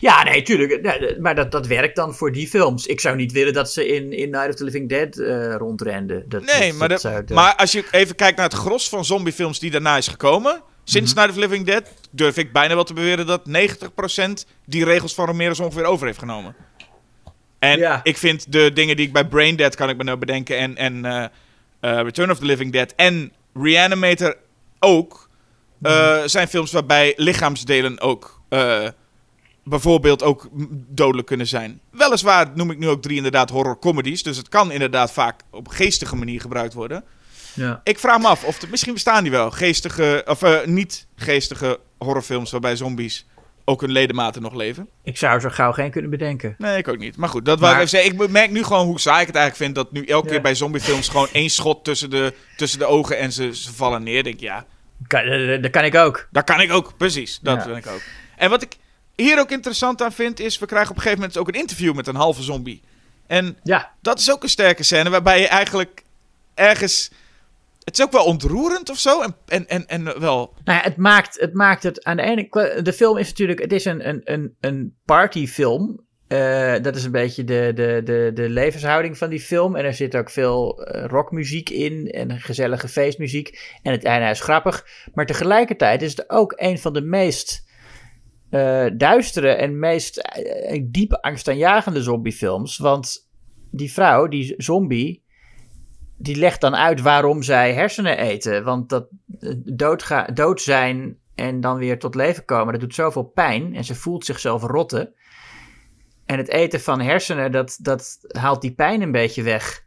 Ja, nee, tuurlijk. Nee, maar dat, dat werkt dan voor die films. Ik zou niet willen dat ze in, in Night of the Living Dead eh, rondrenden. Dat, Nee, dat- maar, dat zou maar als je even kijkt naar het gros van zombiefilms die daarna is gekomen, sinds Night of the Living Dead, durf ik bijna wel te beweren dat 90% die regels van Romero zo ongeveer over heeft genomen. En Ja. ik vind de dingen die ik bij Brain Dead kan ik me nou bedenken en, en eh, eh, Return of the Living Dead en Reanimator ook, eh, zijn films waarbij lichaamsdelen ook bijvoorbeeld ook dodelijk kunnen zijn. Weliswaar noem ik nu ook drie inderdaad horror comedies, dus het kan inderdaad vaak op geestige manier gebruikt worden. Ja. Ik vraag me af of er, misschien bestaan die wel geestige of eh, niet geestige horrorfilms waarbij zombies ook hun ledematen nog leven. Ik zou er zo gauw geen kunnen bedenken. Nee, ik ook niet. Maar goed, dat wou ik even zeggen. Ik merk nu gewoon hoe saai ik het eigenlijk vind dat nu elke Ja. keer bij zombiefilms gewoon *laughs* één schot tussen de, tussen de ogen en ze, ze vallen neer. Ik denk ja, Kan, eh, dat kan ik ook. dat kan ik ook. Precies, dat Ja. ik ook. En wat ik hier ook interessant aan vind is, we krijgen op een gegeven moment ook een interview met een halve zombie. En Ja, dat is ook een sterke scène waarbij je eigenlijk ergens... Het is ook wel ontroerend of zo. En, en, en, en wel... Nou ja, het maakt, het maakt het aan de ene kant. De film is natuurlijk. Het is een, een, een, een partyfilm. Eh, dat is een beetje de, de, de, de levenshouding van die film. En er zit ook veel eh, rockmuziek in. En gezellige feestmuziek. En het einde is grappig. Maar tegelijkertijd is het ook een van de meest. eh, duistere en meest diepe angstaanjagende zombiefilms. Want die vrouw, die zombie, die legt dan uit waarom zij hersenen eten. Want dat eh, doodga, dood zijn en dan weer tot leven komen, dat doet zoveel pijn. En ze voelt zichzelf rotten. En het eten van hersenen, dat, dat haalt die pijn een beetje weg.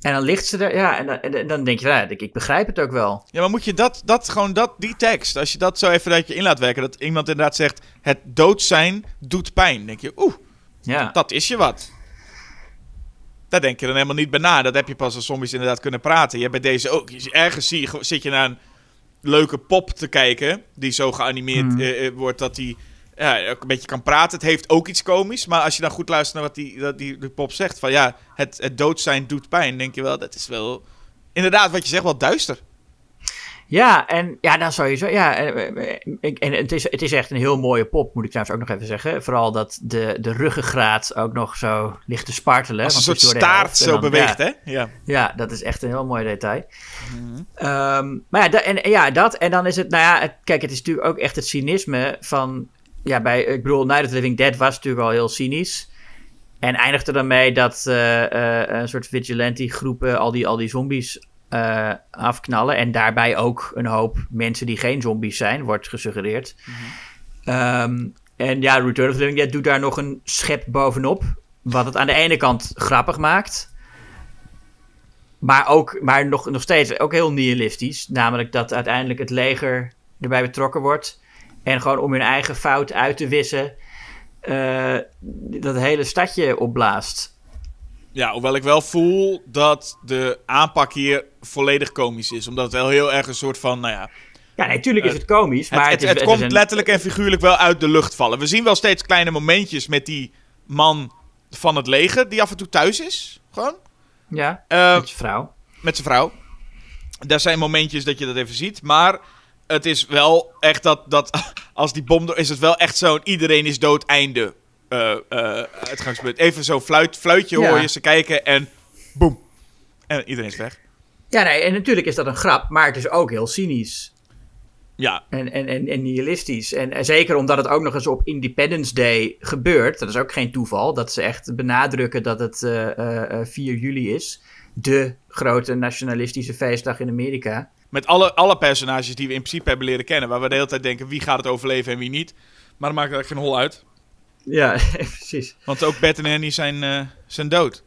En dan ligt ze er, ja, en dan, en dan denk je, nou, ik, ik begrijp het ook wel. Ja, maar moet je dat, dat gewoon dat, die tekst, als je dat zo even dat je in laat werken, dat iemand inderdaad zegt, het dood zijn doet pijn. Dan denk je, oeh, Ja, dat is je wat. Daar denk je dan helemaal niet bij na. Dat heb je pas als zombies inderdaad kunnen praten. Je hebt bij deze ook. Ergens zie je, zit je naar een leuke pop te kijken. Die zo geanimeerd Hmm. eh, eh, wordt dat die ja, ook een beetje kan praten. Het heeft ook iets komisch. Maar als je dan goed luistert naar wat die, dat die, die pop zegt. Van ja, het, het dood zijn doet pijn. denk je wel, dat is wel... Inderdaad, wat je zegt, wel duister. Ja en ja, dan sowieso. Ja, en, eh, ik- en het, is, het is echt een heel mooie pop, moet ik trouwens ook nog even zeggen. Vooral dat de, de ruggengraat ook nog zo ligt te spartelen. Als een soort staart en zo dan- beweegt, ja. hè? Ja. Ja, dat is echt een heel mooi detail. Ehm, maar ja, da- en, ja, dat. En dan is het, nou ja, het- kijk, het is natuurlijk ook echt het cynisme van. Ja, bij, ik bedoel, Night of the Living Dead was natuurlijk al heel cynisch. En eindigde dan mee dat eh, eh, een soort vigilante groepen al die, al die zombies eh, afknallen. En daarbij ook een hoop mensen die geen zombies zijn, wordt gesuggereerd. Ehm, en ja, Return of the Living Dead doet daar nog een schep bovenop. Wat het aan de ene kant grappig maakt. Maar, ook, maar nog, nog steeds ook heel nihilistisch. Namelijk dat uiteindelijk het leger erbij betrokken wordt. En gewoon om hun eigen fout uit te wissen. eh, dat hele stadje opblaast. Ja, hoewel ik wel voel dat de aanpak hier volledig komisch is. Omdat het wel heel erg een soort van, nou ja... Ja, natuurlijk is het komisch. Maar het, het, het, is, het is komt een- letterlijk en figuurlijk wel uit de lucht vallen. We zien wel steeds kleine momentjes met die man van het leger... die af en toe thuis is, gewoon. Ja, Eh, met je vrouw. met zijn vrouw. Daar zijn momentjes dat je dat even ziet. Maar het is wel echt dat, dat *laughs* als die bom er is het wel echt zo'n iedereen is dood einde uitgangspunt. Even zo'n fluit, fluitje Ja. hoor je ze kijken en boem. En iedereen is weg. Ja, nee, en natuurlijk is dat een grap. Maar het is ook heel cynisch. Ja, En, en, en, en nihilistisch. En, en zeker omdat het ook nog eens op Independence Day gebeurt. Dat is ook geen toeval. Dat ze echt benadrukken dat het eh, eh, 4 juli is. De grote nationalistische feestdag in Amerika. met alle, alle personages die we in principe hebben leren kennen. Waar we de hele tijd denken wie gaat het overleven en wie niet. Maar dat maakt eigenlijk geen hol uit. Ja, *laughs* precies. Want ook Beth en Annie zijn, eh, zijn dood.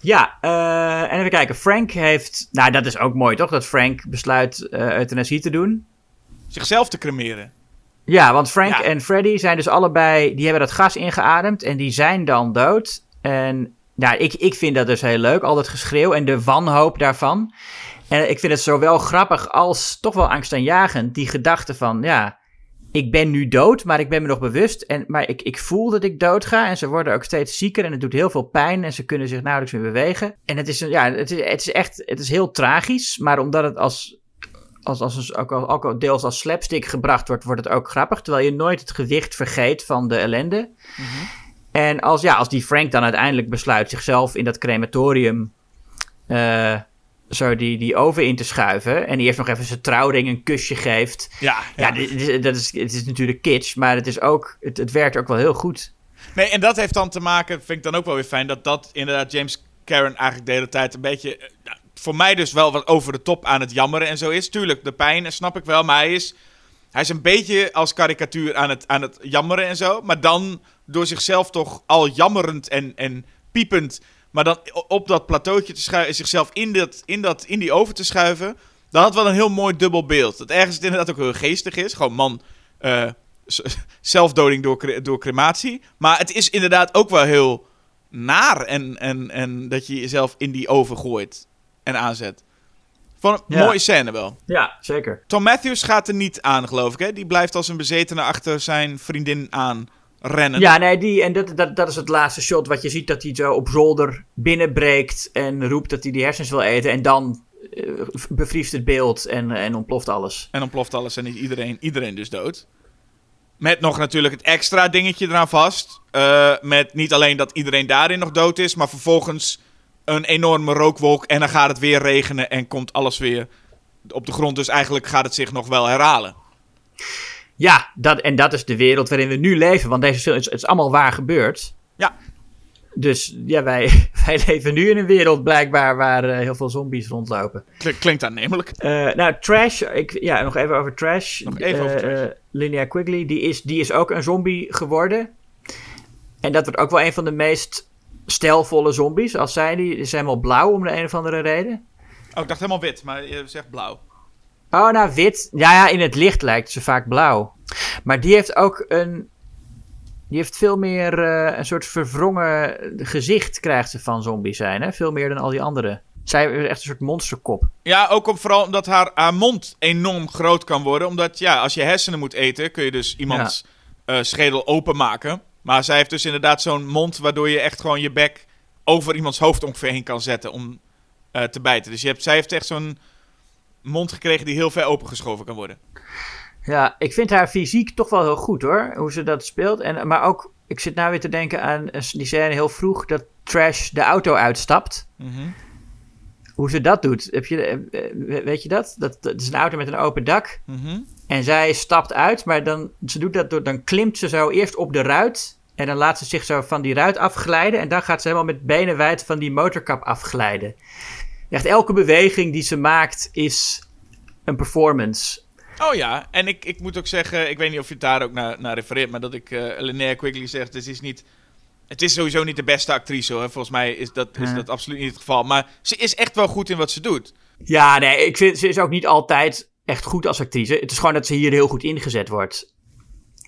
Ja, eh, en even kijken. Frank heeft... Nou, dat is ook mooi, toch? Dat Frank besluit eh euthanasie te doen. Zichzelf te cremeren. Ja, want Frank Ja. en Freddy zijn dus allebei... Die hebben dat gas ingeademd en die zijn dan dood. En nou, ik, ik vind dat dus heel leuk. Al dat geschreeuw en de wanhoop daarvan. En ik vind het zowel grappig als toch wel angstaanjagend. Die gedachte van, ja... ik ben nu dood, maar ik ben me nog bewust. En, maar ik, ik voel dat ik dood ga. En ze worden ook steeds zieker en het doet heel veel pijn. En ze kunnen zich nauwelijks meer bewegen. En het is, ja, het is, het is echt het is heel tragisch. Maar omdat het als, als, als, ook, ook deels als slapstick gebracht wordt, wordt het ook grappig. Terwijl je nooit het gewicht vergeet van de ellende. En als, ja, als die Frank dan uiteindelijk besluit zichzelf in dat crematorium eh, zo die, die oven in te schuiven. En eerst nog even zijn trouwring een kusje geeft. Ja, Ja, dat is, het is natuurlijk kitsch, maar het, is ook, het, het werkt ook wel heel goed. Nee, en dat heeft dan te maken, vind ik dan ook wel weer fijn, dat dat inderdaad James Karen eigenlijk de hele tijd een beetje, eh, voor mij dus wel wat over de top aan het jammeren en zo is. Tuurlijk, de pijn, snap ik wel, maar hij is, hij is een beetje als karikatuur aan het, aan het jammeren en zo. Maar dan door zichzelf toch al jammerend en, en piepend, maar dan op dat plateautje te schuiven, zichzelf in, dat, in, dat, in die oven te schuiven. Dat had wel een heel mooi dubbel beeld. Dat ergens het inderdaad ook heel geestig is. Gewoon man, eh, *laughs* zelfdoding door, cre- door crematie. Maar het is inderdaad ook wel heel naar en, en, en dat je jezelf in die oven gooit en aanzet. Van een Ja. mooie scène wel. Ja, zeker. Tom Matthews gaat er niet aan, geloof ik. Hè? Die blijft als een bezetene achter zijn vriendin aan rennen. Ja, nee, die, en dat, dat, dat is het laatste shot wat je ziet dat hij zo op zolder binnenbreekt en roept dat hij die hersens wil eten. En dan eh, bevriest het beeld en, en ontploft alles. En dan ploft alles en is iedereen, iedereen dus dood. Met nog natuurlijk het extra dingetje eraan vast. Eh, met niet alleen dat iedereen daarin nog dood is, maar vervolgens een enorme rookwolk. En dan gaat het weer regenen en komt alles weer op de grond. Dus eigenlijk gaat het zich nog wel herhalen. Ja, dat, en dat is de wereld waarin we nu leven, want deze film is, het is allemaal waar gebeurd. Ja. Dus ja, wij, *laughs* wij leven nu in een wereld blijkbaar waar eh, heel veel zombies rondlopen. Klink- Klinkt aannemelijk. Eh, nou, Trash, ik, ja, nog even over Trash. Nog even over Trash. eh, Linnea Quigley, die is, die is ook een zombie geworden. En dat wordt ook wel een van de meest stijlvolle zombies. Als zij die is helemaal blauw om de een of andere reden. Oh, ik dacht helemaal wit, maar je zegt blauw. Oh, nou, wit. Ja, ja, in het licht lijkt ze vaak blauw. Maar die heeft ook een. Die heeft veel meer eh, een soort verwrongen gezicht, krijgt ze van zombies zijn. Hè? Veel meer dan al die anderen. Zij is echt een soort monsterkop. Ja, ook om, vooral omdat haar, haar mond enorm groot kan worden. Omdat, ja, als je hersenen moet eten, kun je dus iemands eh, schedel openmaken. Maar zij heeft dus inderdaad zo'n mond waardoor je echt gewoon je bek over iemands hoofd ongeveer heen kan zetten om eh, te bijten. Dus je hebt, zij heeft echt zo'n mond gekregen die heel ver opengeschoven kan worden. Ja, ik vind haar fysiek toch wel heel goed hoor. Hoe ze dat speelt. En, maar ook, ik zit nou weer te denken aan eh, die scène heel vroeg dat Trash de auto uitstapt. Mhm. Hoe ze dat doet. Heb je, eh, eh, weet je dat? dat? Dat is een auto met een open dak. Mhm. En zij stapt uit, maar dan, ze doet dat door, dan klimt ze zo eerst op de ruit. En dan laat ze zich zo van die ruit afglijden. En dan gaat ze helemaal met benen wijd van die motorkap afglijden. Echt elke beweging die ze maakt is een performance. Oh ja, en ik, ik moet ook zeggen, ik weet niet of je het daar ook naar, naar refereert, maar dat ik eh Linnea Quigley zegt, het is niet... Het is sowieso niet de beste actrice hoor. Volgens mij is dat, is Ja. dat absoluut niet het geval. Maar ze is echt wel goed in wat ze doet. Ja, nee, ik vind ze is ook niet altijd echt goed als actrice. Het is gewoon dat ze hier heel goed ingezet wordt.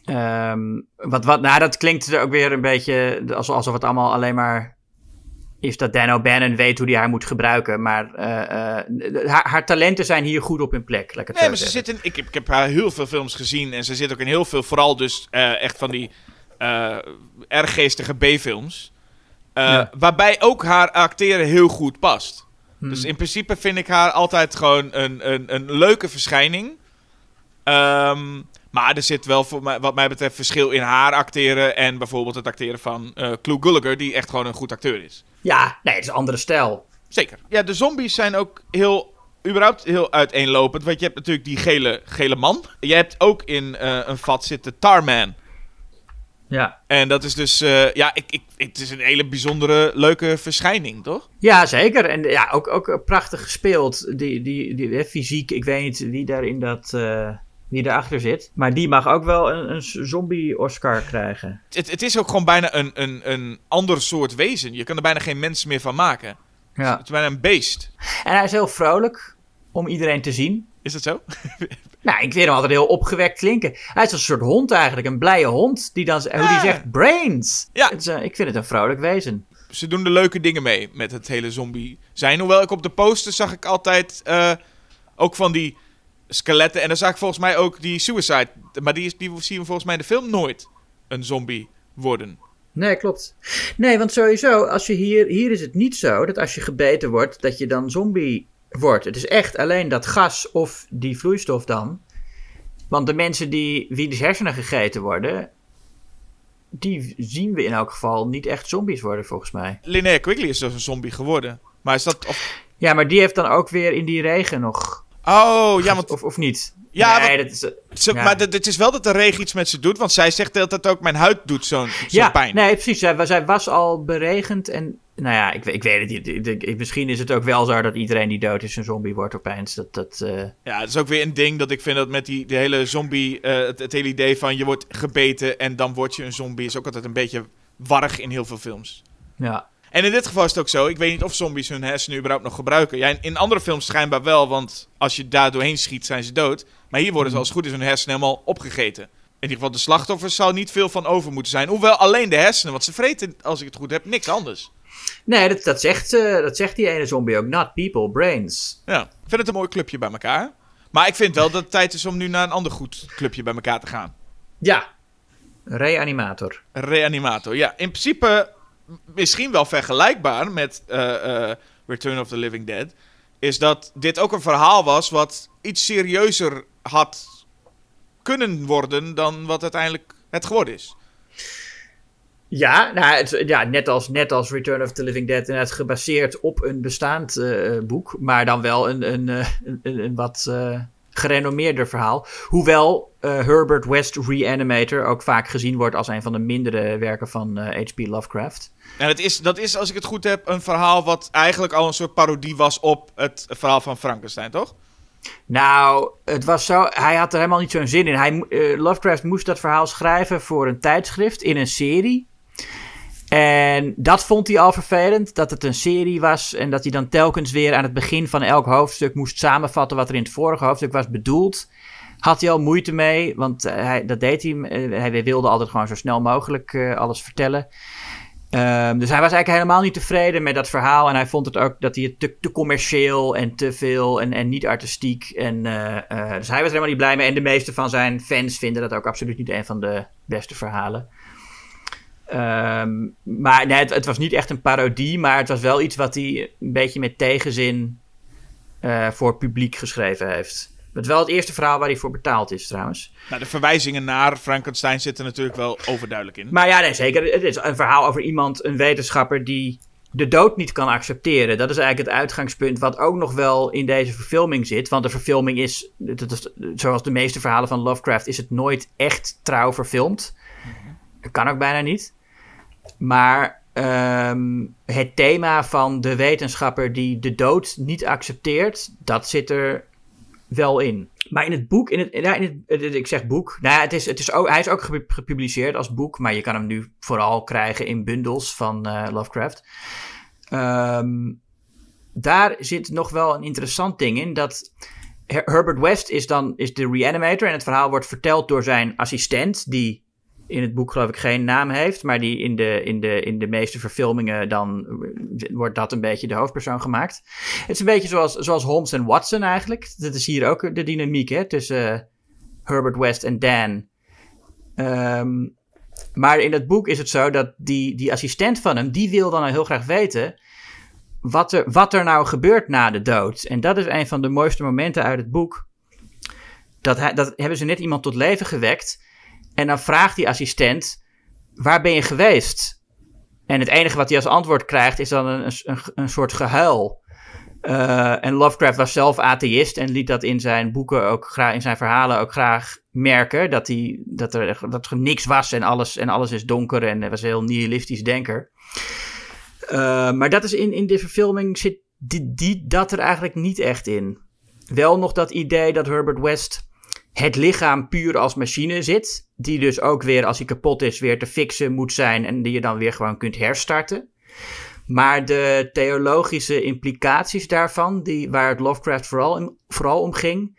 Ehm, wat, wat, nou, dat klinkt er ook weer een beetje alsof, alsof het allemaal alleen maar is dat Dan O'Bannon weet hoe hij haar moet gebruiken. Maar eh, eh, haar, haar talenten zijn hier goed op hun plek. Laat ik het Nee, maar ze zeggen. zit in, ik, heb, ik heb haar heel veel films gezien. En ze zit ook in heel veel, vooral dus eh, echt van die erg geestige B-films. Ja. Waarbij ook haar acteren heel goed past. Hmm. Dus in principe vind ik haar altijd gewoon een, een, een leuke verschijning. Ehm, maar er zit wel, voor mij, wat mij betreft, verschil in haar acteren. En bijvoorbeeld het acteren van eh Clu Gulager, die echt gewoon een goed acteur is. Ja, nee, het is een andere stijl. Zeker. Ja, de zombies zijn ook heel, überhaupt heel uiteenlopend. Want je hebt natuurlijk die gele, gele man. Je hebt ook in eh, een vat zitten Tarman. Ja. En dat is dus, eh, ja, ik, ik, het is een hele bijzondere, leuke verschijning, toch? Ja, zeker. En ja, ook, ook prachtig gespeeld. Die, die, die, hè, fysiek, ik weet niet wie daar in dat... eh, wie daarachter zit. Maar die mag ook wel een, een zombie-Oscar krijgen. Het, het is ook gewoon bijna een, een, een ander soort wezen. Je kan er bijna geen mens meer van maken. Ja. Het is bijna een beest. En hij is heel vrolijk om iedereen te zien. Is dat zo? *laughs* Nou, ik vind hem altijd heel opgewekt klinken. Hij is een soort hond eigenlijk, een blije hond. Die dan, hoe die Ja. zegt, brains. Ja. Het is, eh, ik vind het een vrolijk wezen. Ze doen de leuke dingen mee met het hele zombie zijn. Hoewel ik op de poster zag ik altijd eh, ook van die skeletten. En dan zag ik volgens mij ook die suicide. Maar die, zien we volgens mij in de film nooit een zombie worden. Nee, klopt. Nee, want sowieso, als je hier, hier is het niet zo dat als je gebeten wordt, dat je dan zombie wordt. Het is echt alleen dat gas of die vloeistof dan. Want de mensen die wie de hersenen gegeten worden, die zien we in elk geval niet echt zombies worden, volgens mij. Linnea Quigley is dus een zombie geworden. Maar is dat... Of... Ja, maar die heeft dan ook weer in die regen nog. Oh, ja, want... Of, of niet? Ja, nee, want- dat is. Zo, ja. Maar het is wel dat de regen iets met ze doet. Want zij zegt hele tijd ook, mijn huid doet zo'n zo'n ja, pijn. nee, precies. Zij, zij was al beregend en. Nou ja, ik, weet- ik weet het niet. Misschien is het ook wel zo dat iedereen die dood is een zombie wordt opeens. Dat, dat, eh, Ja, dat is ook weer een ding dat ik vind dat met die, die hele zombie... eh, het, het hele idee van je wordt gebeten en dan word je een zombie... is ook altijd een beetje warrig in heel veel films. ja. En in dit geval is het ook zo. Ik weet niet of zombies hun hersenen überhaupt nog gebruiken. Ja, in, andere films schijnbaar wel, want als je daar doorheen schiet, zijn ze dood. Maar hier worden ze als het goed is hun hersenen helemaal opgegeten. In ieder geval, de slachtoffers zou niet veel van over moeten zijn. Hoewel alleen de hersenen, want ze vreten, als ik het goed heb, niks anders. Nee, dat, dat, zegt, dat zegt die ene zombie ook. Not people, brains. Ja, ik vind het een mooi clubje bij elkaar. Maar ik vind wel dat het tijd is om nu naar een ander goed clubje bij elkaar te gaan. Ja. Reanimator. Reanimator. Ja, in principe misschien wel vergelijkbaar met eh, eh, Return of the Living Dead. Is dat dit ook een verhaal was wat iets serieuzer had kunnen worden dan wat uiteindelijk het geworden is. Ja, nou, ja net, als, net als Return of the Living Dead. Inderdaad gebaseerd op een bestaand eh, boek. Maar dan wel een, een, een, een, een wat gerenommeerder verhaal. Hoewel eh, Herbert West Reanimator ook vaak gezien wordt als een van de mindere werken van H.P. Lovecraft. En het is, dat is, als ik het goed heb, een verhaal wat eigenlijk al een soort parodie was op het verhaal van Frankenstein, toch? Nou, het was zo. Hij had er helemaal niet zo'n zin in. Hij, eh, Lovecraft moest dat verhaal schrijven voor een tijdschrift in een serie. En dat vond hij al vervelend, dat het een serie was. En dat hij dan telkens weer aan het begin van elk hoofdstuk moest samenvatten wat er in het vorige hoofdstuk was bedoeld. Had hij al moeite mee, want eh, hij, dat deed hij. eh, hij wilde altijd gewoon zo snel mogelijk eh, alles vertellen. Ehm, dus hij was eigenlijk helemaal niet tevreden met dat verhaal. En hij vond het ook dat hij het te, commercieel en te veel en, en niet artistiek. En, dus hij was er helemaal niet blij mee. En de meeste van zijn fans vinden dat ook absoluut niet een van de beste verhalen. Ehm, maar nee, het, het was niet echt een parodie, maar het was wel iets wat hij een beetje met tegenzin eh, voor publiek geschreven heeft. Het wel het eerste verhaal waar hij voor betaald is, trouwens. Nou, de verwijzingen naar Frankenstein zitten natuurlijk wel overduidelijk in. Maar ja, nee, zeker. Het is een verhaal over iemand, een wetenschapper, die de dood niet kan accepteren. Dat is eigenlijk het uitgangspunt wat ook nog wel in deze verfilming zit. Want de verfilming is, dat is zoals de meeste verhalen van Lovecraft, is het nooit echt trouw verfilmd. Dat kan ook bijna niet. Maar ehm, het thema van de wetenschapper die de dood niet accepteert, dat zit er wel in. Maar in het boek, in het, ja, in het, ik zeg boek, nou ja, het is, het is ook, hij is ook gepu- gepubliceerd als boek, maar je kan hem nu vooral krijgen in bundels van eh, Lovecraft. Ehm, daar zit nog wel een interessant ding in, dat Her- Herbert West is dan is de reanimator en het verhaal wordt verteld door zijn assistent, die in het boek geloof ik geen naam heeft, maar die in de, in de, in de meeste verfilmingen dan wordt dat een beetje de hoofdpersoon gemaakt. Het is een beetje zoals, zoals Holmes en Watson eigenlijk. Dat is hier ook de dynamiek hè, tussen eh, Herbert West en Dan. Ehm, maar in het boek is het zo dat die, die assistent van hem, die wil dan heel graag weten wat er, wat er nou gebeurt na de dood. En dat is een van de mooiste momenten uit het boek. Dat, hij, dat hebben ze net iemand tot leven gewekt. En dan vraagt die assistent: Waar ben je geweest? En het enige wat hij als antwoord krijgt is dan een, een, een soort gehuil. Eh, en Lovecraft was zelf atheïst en liet dat in zijn boeken ook graag, in zijn verhalen ook graag merken. Dat, hij, dat, er, dat er niks was en alles, en alles is donker en hij was een heel nihilistisch denker. Eh, maar dat is in, in de verfilming zit die, die, dat er eigenlijk niet echt in. Wel nog dat idee dat Herbert West het lichaam puur als machine zit. Die dus ook weer, als hij kapot is, weer te fixen moet zijn. En die je dan weer gewoon kunt herstarten. Maar de theologische implicaties daarvan, die, waar het Lovecraft vooral, vooral om ging,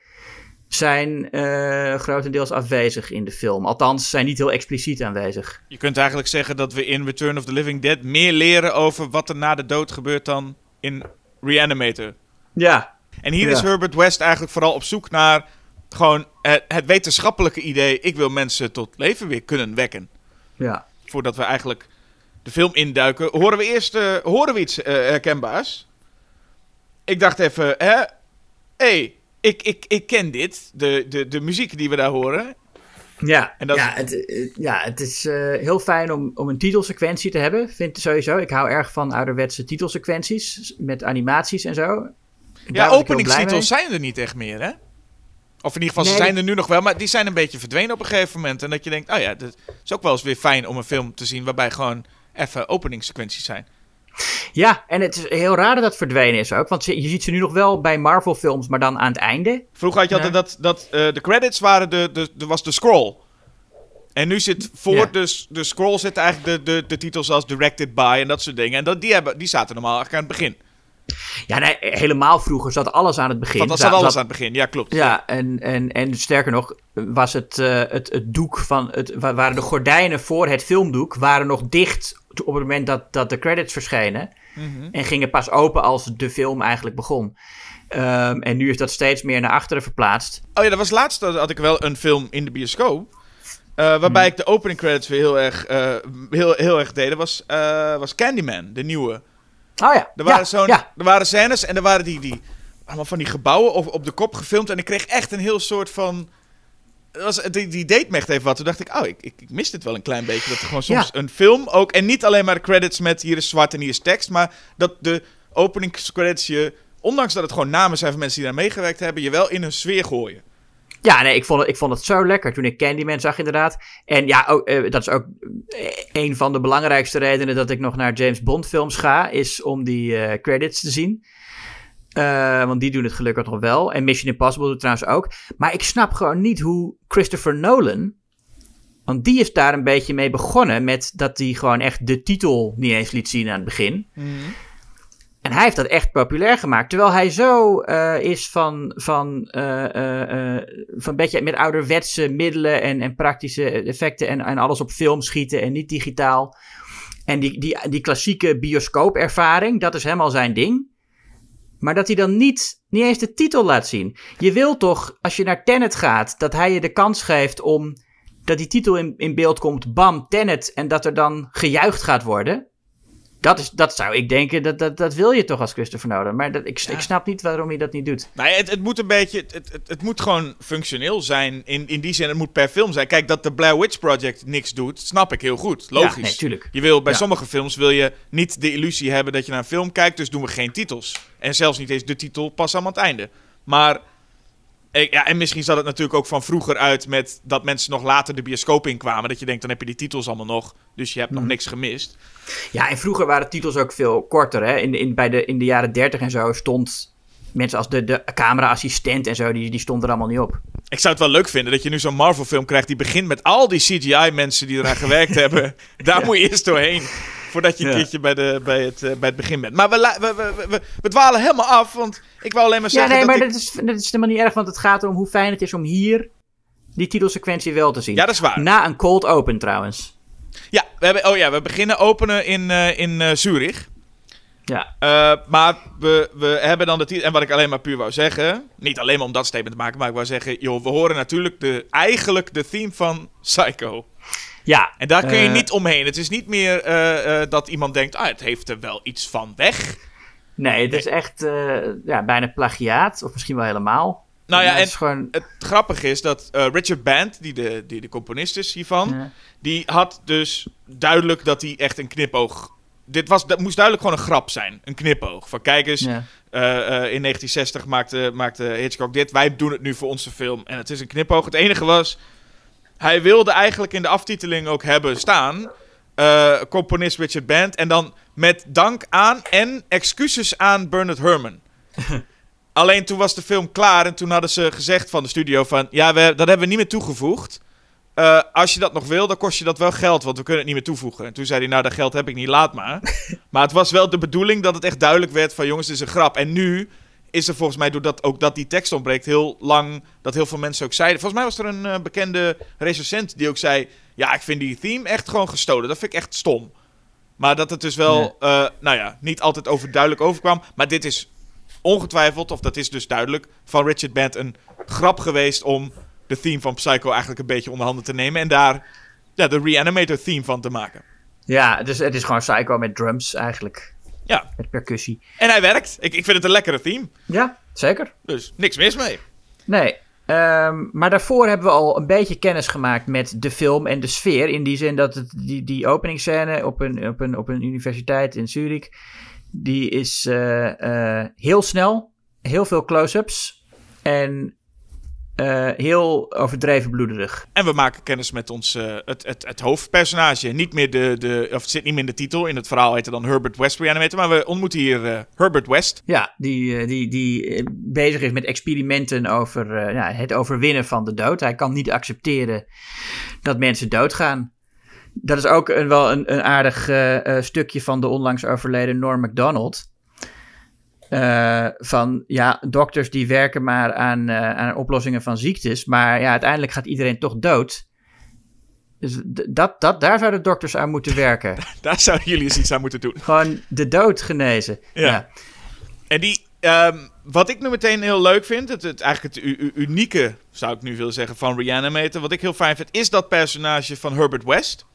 zijn eh, grotendeels afwezig in de film. Althans, zijn niet heel expliciet aanwezig. Je kunt eigenlijk zeggen dat we in Return of the Living Dead meer leren over wat er na de dood gebeurt dan in Reanimator. Ja, En hier Ja. is Herbert West eigenlijk vooral op zoek naar gewoon het, het wetenschappelijke idee... ik wil mensen tot leven weer kunnen wekken. Ja. Voordat we eigenlijk de film induiken. Horen we eerst eh, horen we iets eh, herkenbaars? Ik dacht even, hè? Hé, hey, ik, ik, ik ken dit. De, de, de muziek die we daar horen. Ja, En dat- ja, het, eh, ja, het is heel fijn om, om een titelsequentie te hebben, vind ik sowieso. Ik hou erg van ouderwetse titelsequenties met animaties en zo. Ja, Daar openingstitels zijn er niet echt meer, hè? Of in ieder geval, ze zijn er nu nog wel, maar die zijn een beetje verdwenen op een gegeven moment. En dat je denkt, oh ja, het is ook wel eens weer fijn om een film te zien waarbij gewoon even openingssequenties zijn. Ja, en het is heel raar dat dat verdwenen is ook. Want je ziet ze nu nog wel bij Marvel-films, maar dan aan het einde. Vroeger had je altijd dat, dat eh, de credits waren de, de, de, was de scroll. En nu zit voor Ja. de, scroll zitten eigenlijk de, de, de titels als directed by en dat soort dingen. En dat, die, hebben, die zaten normaal eigenlijk aan het begin. Ja, nee, helemaal vroeger zat alles aan het begin. Dat Zat- zat alles aan het begin, ja klopt. Ja, en, en, en sterker nog, was het, eh, het, het doek van. Het, wa- waren de gordijnen voor het filmdoek waren nog dicht op het moment dat, dat de credits verschenen. Mhm. En gingen pas open als de film eigenlijk begon. Ehm, en nu is dat steeds meer naar achteren verplaatst. Oh ja, dat was laatst had ik wel een film in de bioscoop. eh, waarbij ik de opening credits weer heel erg, eh, heel, heel erg deed. Dat was, was Candyman, de nieuwe. Oh ja, Er waren, ja, zo'n, ja. er waren scènes en er waren die, die allemaal van die gebouwen op, op de kop gefilmd. En ik kreeg echt een heel soort van. Was, die, die deed me echt even wat. Toen dacht ik, oh, ik, ik, ik mis dit wel een klein beetje. Dat er gewoon soms Ja. een film ook. En niet alleen maar de credits met hier is zwart en hier is tekst. Maar dat de openingscredits je. Ondanks dat het gewoon namen zijn van mensen die daar meegewerkt hebben. Je wel in een sfeer gooien. Ja, nee, ik vond, het, ik vond het zo lekker toen ik Candyman zag, inderdaad. En ja, ook, eh, dat is ook eh, een van de belangrijkste redenen dat ik nog naar James Bond films ga, is om die eh, credits te zien. Want die doen het gelukkig nog wel. En Mission Impossible doet trouwens ook. Maar ik snap gewoon niet hoe Christopher Nolan. Want die is daar een beetje mee begonnen met dat hij gewoon echt de titel niet eens liet zien aan het begin. En hij heeft dat echt populair gemaakt. Terwijl hij zo eh, is van, van, eh, eh, van een beetje met ouderwetse middelen en, en praktische effecten en, en alles op film schieten en niet digitaal. En die, die, die klassieke bioscoopervaring, dat is helemaal zijn ding. Maar dat hij dan niet, niet eens de titel laat zien. Je wil toch, als je naar Tenet gaat, dat hij je de kans geeft om dat die titel in, in beeld komt, bam, Tenet, en dat er dan gejuicht gaat worden. Dat, is, dat zou ik denken, dat, dat, dat wil je toch als Christopher Nolan. Maar dat, ik, ik snap niet waarom hij dat niet doet. Nee, het, het moet een beetje. Het, het, het moet gewoon functioneel zijn. In, in die zin, het moet per film zijn. Kijk, dat de Blair Witch Project niks doet, snap ik heel goed. Logisch. Ja, nee, tuurlijk. Je wil bij Ja. sommige films wil je niet de illusie hebben dat je naar een film kijkt, dus doen we geen titels. En zelfs niet eens de titel pas aan het einde. Maar. Ik- Ja, en misschien zat het natuurlijk ook van vroeger uit met dat mensen nog later de bioscoop inkwamen. Dat je denkt, dan heb je die titels allemaal nog. Dus je hebt Mhm. nog niks gemist. Ja, en vroeger waren titels ook veel korter. Hè? In, in, bij de, in de jaren 30 en zo stond mensen als de, de cameraassistent en zo, die, die stonden er allemaal niet op. Ik zou het wel leuk vinden dat je nu zo'n Marvel-film krijgt die begint met al die CGI-mensen die eraan gewerkt *laughs* hebben. Daar moet je eerst doorheen. Voordat je een Ja. keertje bij, de, bij, het, eh, bij het begin bent. Maar we, we, we, we, we dwalen helemaal af. Want ik wou alleen maar Ja, zeggen. nee, dat maar ik- dat, is, dat is helemaal niet erg, want het gaat erom hoe fijn het is om hier die titelsequentie wel te zien. Ja, dat is waar. Na een cold open trouwens. Ja, we hebben, oh ja, we beginnen openen in, eh, in eh, Zurich. Ja, Eh, maar we, we hebben dan de titel. En wat ik alleen maar puur wou zeggen. Niet alleen maar om dat statement te maken. Maar ik wou zeggen. Joh, we horen natuurlijk de, eigenlijk de theme van Psycho. Ja. En daar kun je eh, niet omheen. Het is niet meer eh, eh, dat iemand denkt. Ah, het heeft er wel iets van weg. Nee, het is echt ja, bijna plagiaat, of misschien wel helemaal. Nou ja, en gewoon... het grappige is dat Richard Band, die de, die de componist is hiervan, Ja. die had dus duidelijk dat hij echt een knipoog. Dit was, dat moest duidelijk gewoon een grap zijn. Een knipoog. Van kijk eens, Ja. in 1960 maakte, maakte Hitchcock dit. Wij doen het nu voor onze film. En het is een knipoog. Het enige was, hij wilde eigenlijk in de aftiteling ook hebben staan. eh, componist Richard Band. En dan met dank aan en excuses aan Bernard Herrmann. *laughs* Alleen toen was de film klaar en toen hadden ze gezegd van de studio van... Ja, we, dat hebben we niet meer toegevoegd. Eh, als je dat nog wil, dan kost je dat wel geld, want we kunnen het niet meer toevoegen. En toen zei hij, nou, dat geld heb ik niet, laat maar. *laughs* maar het was wel de bedoeling dat het echt duidelijk werd van... Jongens, dit is een grap. En nu is er volgens mij, doordat ook dat die tekst ontbreekt, heel lang... Dat heel veel mensen ook zeiden... Volgens mij was er een eh, bekende recensent die ook zei... Ja, ik vind die theme echt gewoon gestolen. Dat vind ik echt stom. Maar dat het dus wel, eh, nou ja, niet altijd overduidelijk overkwam. Maar dit is ongetwijfeld, of dat is dus duidelijk, van Richard Band een grap geweest om de theme van Psycho eigenlijk een beetje onder handen te nemen. En daar ja, de Reanimator theme van te maken. Ja, dus het is gewoon Psycho met drums eigenlijk. Ja, Met percussie. en hij werkt. Ik, ik vind het een lekkere theme. Ja, zeker. Dus niks mis mee. Nee. ehm, maar daarvoor hebben we al een beetje kennis gemaakt met de film en de sfeer. In die zin dat het, die, die openingsscène op een, op, een, op een universiteit in Zurich. Die is eh, eh, heel snel. Heel veel close-ups. En eh, heel overdreven bloederig. En we maken kennis met ons, eh, het, het, het hoofdpersonage. Niet meer de, de, of het zit niet meer in de titel. In het verhaal heet het dan Herbert West Reanimator. Maar we ontmoeten hier eh, Herbert West. Ja, die, die, die bezig is met experimenten over ja, het overwinnen van de dood. Hij kan niet accepteren dat mensen doodgaan. Dat is ook een, wel een, een aardig stukje van de onlangs overleden Norm MacDonald. Eh, van ja, dokters die werken maar aan, eh, aan oplossingen van ziektes. Maar ja, uiteindelijk gaat iedereen toch dood. Dus dat, dat, daar zouden dokters aan moeten werken. *laughs* Daar zouden jullie eens iets aan moeten doen. Gewoon de dood genezen. Ja. ja. En die, ehm, wat ik nu meteen heel leuk vind, het, het, eigenlijk het unieke, zou ik nu willen zeggen, van Reanimator, wat ik heel fijn vind, is dat personage van Herbert West.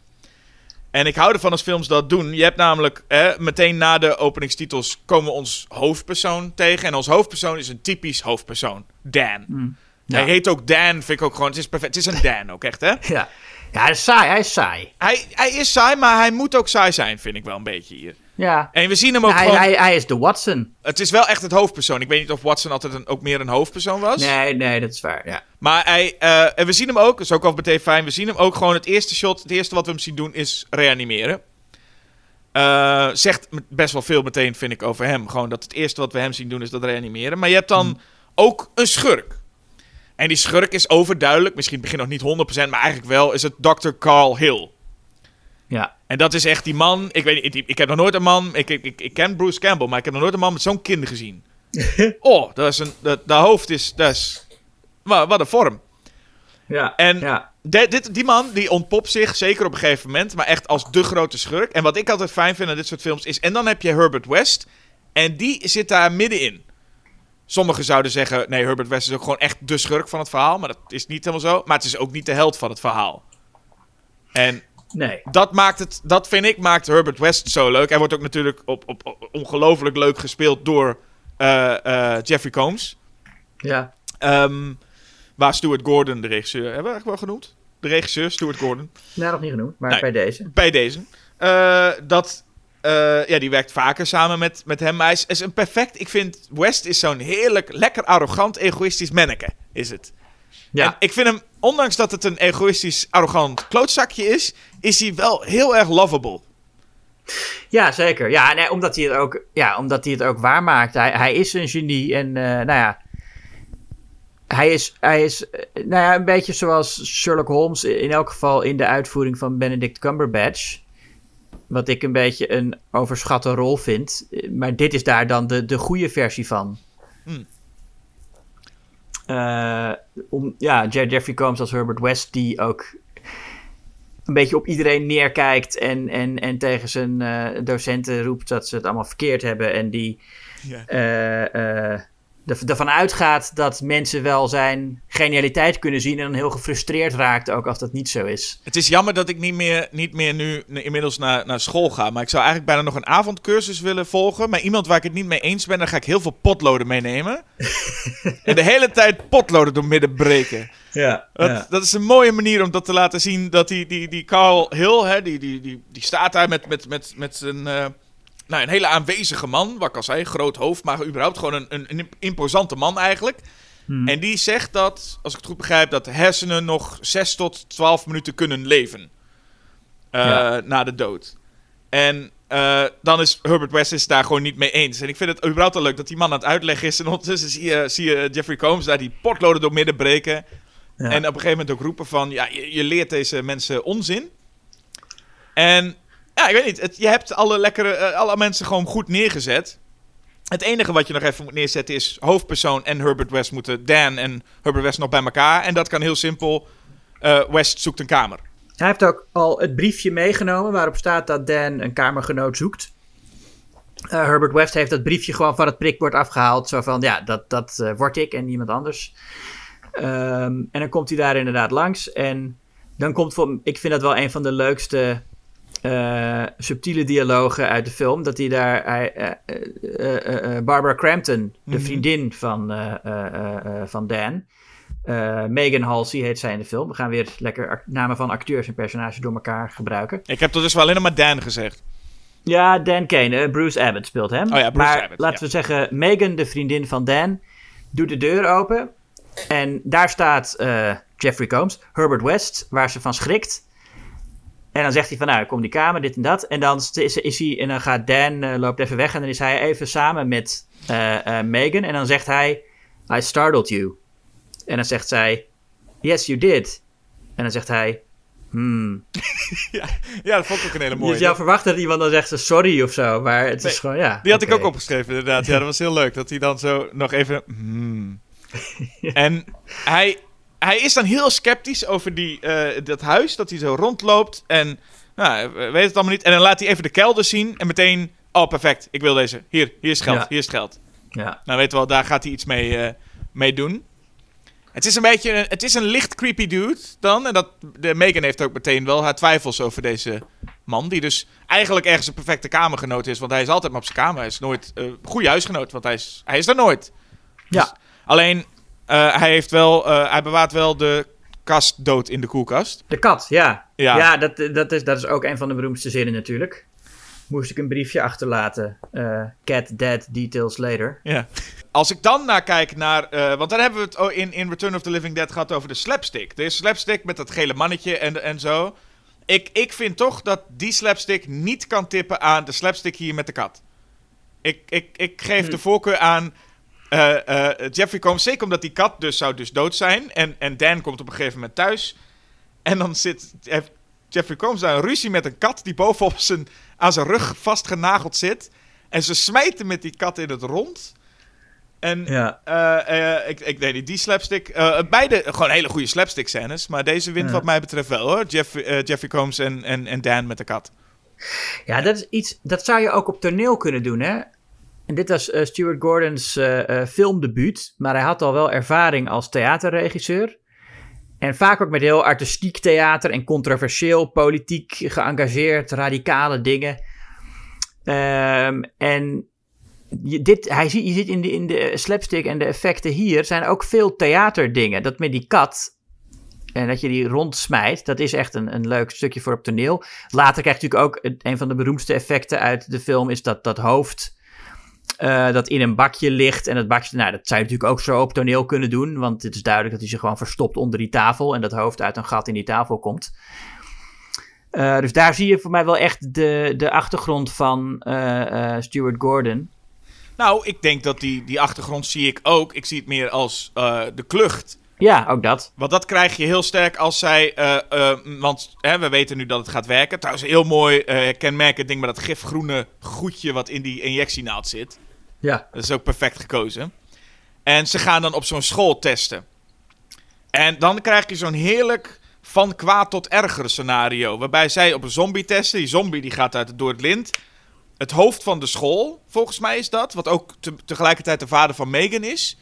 En ik hou ervan als films dat doen. Je hebt namelijk, eh, meteen na de openingstitels komen we ons hoofdpersoon tegen. En ons hoofdpersoon is een typisch hoofdpersoon. Dan. Ja. Hij heet ook Dan, vind ik ook gewoon, het is perfect. Het is een Dan ook echt, hè? *laughs* Ja, ja hij is saai. Hij is saai. Hij, hij is saai, maar hij moet ook saai zijn, vind ik wel een beetje hier. Ja. En we zien hem ook hij, gewoon... hij, hij is de Watson. Het is wel echt het hoofdpersoon. Ik weet niet of Watson altijd een, ook meer een hoofdpersoon was. Nee, nee, dat is waar. Ja. Maar hij, eh, en we zien hem ook, dat is ook al meteen fijn, we zien hem ook gewoon het eerste shot, het eerste wat we hem zien doen is reanimeren. Eh, zegt best wel veel meteen, vind ik, over hem. Gewoon dat het eerste wat we hem zien doen is dat reanimeren. Maar je hebt dan ook een schurk. En die schurk is overduidelijk, misschien begin nog niet 100%, maar eigenlijk wel, is het Dr. Carl Hill. ja. En dat is echt die man, ik weet niet, ik, ik heb nog nooit een man, ik, ik, ik, ken Bruce Campbell, maar ik heb nog nooit een man met zo'n kin gezien. *laughs* oh, dat is een, dat, dat hoofd is, dat is, wat, wat een vorm. Ja. En ja. de- dit, die man die ontpopt zich zeker op een gegeven moment, maar echt als de grote schurk. En wat ik altijd fijn vind aan dit soort films is. En dan heb je Herbert West. En die zit daar middenin. Sommigen zouden zeggen: nee, Herbert West is ook gewoon echt de schurk van het verhaal. Maar dat is niet helemaal zo. Maar het is ook niet de held van het verhaal. En Nee. dat maakt het, dat vind ik, maakt Herbert West zo leuk. Hij wordt ook natuurlijk op, op, op- ongelooflijk leuk gespeeld door eh, eh, Jeffrey Combs. Ja. Ehm, waar Stuart Gordon, de regisseur, hebben we eigenlijk wel genoemd? De regisseur, Stuart Gordon. Nou, nog niet genoemd, maar Nee. bij deze. Bij deze. Eh, dat, eh, ja, die werkt vaker samen met, met hem. Hij is, is een perfect, ik vind, West is zo'n heerlijk, lekker arrogant, egoïstisch manneke, is het. Ja. En ik vind hem, ondanks dat het een egoïstisch, arrogant klootzakje is, is hij wel heel erg lovable. Ja, zeker. Ja, nee, omdat hij het ook, ja, omdat hij het ook waarmaakt. Hij, hij is een genie en, eh, nou ja. Hij is, hij is eh, nou ja, een beetje zoals Sherlock Holmes, in elk geval in de uitvoering van Benedict Cumberbatch. Wat ik een beetje een overschatte rol vind. Eh, Maar dit is daar dan de, de goede versie van. Hmm. Eh, om, ja. Jeffrey Combs als Herbert West, die ook een beetje op iedereen neerkijkt en, en, en tegen zijn eh, docenten roept dat ze het allemaal verkeerd hebben. En die ervan uitgaat dat mensen wel zijn genialiteit kunnen zien en dan heel gefrustreerd raakt, ook als dat niet zo is. Het is jammer dat ik niet meer, niet meer nu inmiddels naar, naar school ga. Maar ik zou eigenlijk bijna nog een avondcursus willen volgen. Maar iemand waar ik het niet mee eens ben, dan ga ik heel veel potloden meenemen. *laughs* en de hele tijd potloden door midden breken. Ja, Dat, dat is een mooie manier om dat te laten zien. Dat die, die, die Carl Hill, hè, die, die, die, die staat daar met, met, met, met zijn. eh, nou, een hele aanwezige man, wat ik al zei, groot hoofd, maar überhaupt gewoon een, een, een imposante man eigenlijk. En die zegt dat, als ik het goed begrijp, dat de hersenen nog 6 tot 12 minuten kunnen leven. eh, Ja. Na de dood. En eh, dan is Herbert West is daar gewoon niet mee eens. En ik vind het überhaupt al leuk dat die man aan het uitleggen is. En ondertussen zie je, zie je Jeffrey Combs daar die potloden door midden breken. Ja. En op een gegeven moment ook roepen van... Ja, je, je leert deze mensen onzin. En ja, ik weet niet. Je hebt alle, lekkere, eh, alle mensen gewoon goed neergezet. Het enige wat je nog even moet neerzetten is... hoofdpersoon en Herbert West moeten Dan en Herbert West nog bij elkaar. En dat kan heel simpel. Eh, West zoekt een kamer. Hij heeft ook al het briefje meegenomen waarop staat dat Dan een kamergenoot zoekt. Eh, Herbert West heeft dat briefje gewoon van het prikbord afgehaald. Zo van, ja, dat, dat word ik en niemand anders. Ehm, en dan komt hij daar inderdaad langs. En dan komt voor, ik vind dat wel een van de leukste eh, subtiele dialogen uit de film. Dat hij daar, eh, eh, Barbara Crampton, de Mhm. vriendin van, van Dan. Megan Halsey heet zij in de film. We gaan weer lekker namen van acteurs en personages door elkaar gebruiken. Ik heb tot dus wel alleen nog maar Dan gezegd. Ja, Dan Kane, Bruce Abbott speelt hem. Oh ja, Bruce maar Abbott, laten ja. we zeggen, Megan, de vriendin van Dan, doet de deur open. En daar staat Jeffrey Combs, Herbert West, waar ze van schrikt. En dan zegt hij van, nou, kom die kamer, dit en dat. En dan is, is hij, en dan gaat Dan, eh, loopt even weg. En dan is hij even samen met eh, eh, Megan. En dan zegt hij, I startled you. En dan zegt zij, yes, you did. En dan zegt hij, hmm. *laughs* Ja, dat vond ik ook een hele mooie. je zou verwachten dat iemand dan zegt sorry of zo. Maar het Nee, is gewoon, ja. Die had ik ook opgeschreven, inderdaad. Ja, *laughs* dat was heel leuk. Dat hij dan zo nog even... hmm. En hij, hij is dan heel sceptisch over die, eh, dat huis. Dat hij zo rondloopt. En nou, we weet het allemaal niet. En dan laat hij even de kelder zien. En meteen... Oh, perfect. Ik wil deze. Hier, hier is geld. Ja. Hier is geld. Ja. Nou, weet wel, daar gaat hij iets mee, eh, mee doen. Het is een beetje... een- Het is een licht creepy dude dan. En dat, de Megan heeft ook meteen wel haar twijfels over deze man. Die dus eigenlijk ergens een perfecte kamergenoot is. Want hij is altijd maar op zijn kamer. Hij is nooit een goede huisgenoot. Want hij is, hij is er nooit. Ja. Dus- alleen, eh, hij, heeft wel, eh, hij bewaart wel de kast dood in de koelkast. De kat, ja. Ja. Ja, dat, dat, is, dat is ook een van de beroemdste zinnen natuurlijk. Moest ik een briefje achterlaten. Eh, cat dead, details later. Ja. Als ik dan naar kijk naar... want dan hebben we het in, in Return of the Living Dead gehad over de slapstick. Er is slapstick met dat gele mannetje en, en zo. Ik, ik vind toch dat die slapstick niet kan tippen aan de slapstick hier met de kat. Ik, ik, ik geef de voorkeur aan eh, eh, Jeffrey Combs. Zeker omdat die kat dus zou dus dood zijn. En, en Dan komt op een gegeven moment thuis. En dan zit heeft Jeffrey Combs daar een ruzie met een kat die bovenop zijn, aan zijn rug vastgenageld zit. En ze smijten met die kat in het rond. En Ja. eh, ik, ik weet niet, die slapstick. beide gewoon hele goede slapstick scènes. Maar deze wint Ja. wat mij betreft wel hoor. Jeff, Jeffrey Combs en, en, en Dan met de kat. Ja, dat is iets... Dat zou je ook op toneel kunnen doen, hè? En dit was eh, Stuart Gordon's eh, eh, filmdebuut. Maar hij had al wel ervaring als theaterregisseur. En vaak ook met heel artistiek theater en controversieel, politiek geëngageerd, radicale dingen. Ehm, en je, dit, hij je ziet in de, in de slapstick en de effecten hier zijn ook veel theaterdingen. Dat met die kat en dat je die rondsmijt, dat is echt een, een leuk stukje voor op toneel. Later krijg je natuurlijk ook een van de beroemdste effecten uit de film, is dat, dat hoofd eh, dat in een bakje ligt. En dat bakje, nou, dat zou je natuurlijk ook zo op toneel kunnen doen, want het is duidelijk dat hij zich gewoon verstopt onder die tafel en dat hoofd uit een gat in die tafel komt. Eh, dus daar zie je voor mij wel echt de, de achtergrond van eh, Stuart Gordon. Nou, ik denk dat die, die achtergrond zie ik ook. Ik zie het meer als de klucht. Ja, ook dat. Want dat krijg je heel sterk als zij. want hè, we weten nu dat het gaat werken. Trouwens, heel mooi uh, kenmerkend ding met dat gifgroene goedje wat in die injectienaald zit. Ja. Dat is ook perfect gekozen. En ze gaan dan op zo'n school testen. En dan krijg je zo'n heerlijk van kwaad tot erger scenario. Waarbij zij op een zombie testen. Die zombie die gaat uit, door het lint. Het hoofd van de school, volgens mij is dat. Wat ook te- tegelijkertijd de vader van Megan is.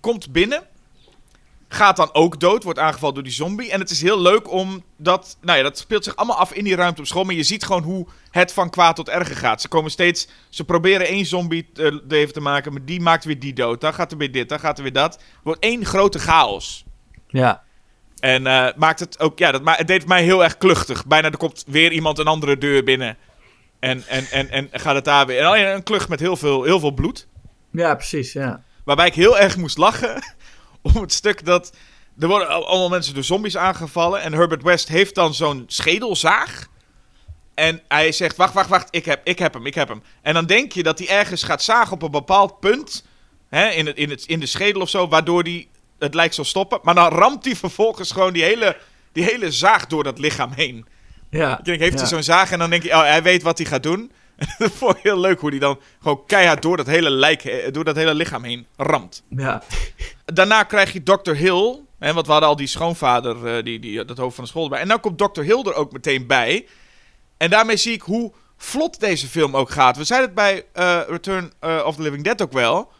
Komt binnen. Gaat dan ook dood, wordt aangevallen door die zombie. En het is heel leuk om dat. Nou ja, dat speelt zich allemaal af in die ruimte op school. Maar je ziet gewoon hoe het van kwaad tot erger gaat. Ze komen steeds. Ze proberen één zombie te, leven te maken. Maar die maakt weer die dood. Dan gaat er weer dit, dan gaat er weer dat. Het wordt één grote chaos. Ja. En eh, maakt het ook. Ja, dat ma het deed mij heel erg kluchtig. Bijna er komt weer iemand een andere deur binnen. En, en, en, en gaat het daar weer. En alleen een klucht met heel veel, heel veel bloed. Ja, precies, ja. Waarbij ik heel erg moest lachen. *laughs* Om het stuk dat. Er worden al- allemaal mensen door zombies aangevallen. En Herbert West heeft dan zo'n schedelzaag. En hij zegt: Wacht, wacht, wacht. Ik heb, ik heb hem, ik heb hem. En dan denk je dat hij ergens gaat zagen op een bepaald punt. Hè, in, het, in, het, in de schedel of zo. Waardoor hij het lijkt zal stoppen. Maar dan ramt hij vervolgens gewoon die hele, die hele zaag door dat lichaam heen. Ja. Ik denk, heeft hij zo'n zaag en dan denk je, oh, hij weet wat hij gaat doen. *laughs* dat vond ik heel leuk hoe hij dan gewoon keihard door dat hele, lijk, eh, door dat hele lichaam heen ramt. Ja. Daarna krijg je Dr. Hill. Hè, want we hadden al die schoonvader, eh, die, die, dat hoofd van de school erbij. En dan komt Dr. Hill er ook meteen bij. En daarmee zie ik hoe vlot deze film ook gaat. We zeiden het bij eh, Return of the Living Dead ook wel.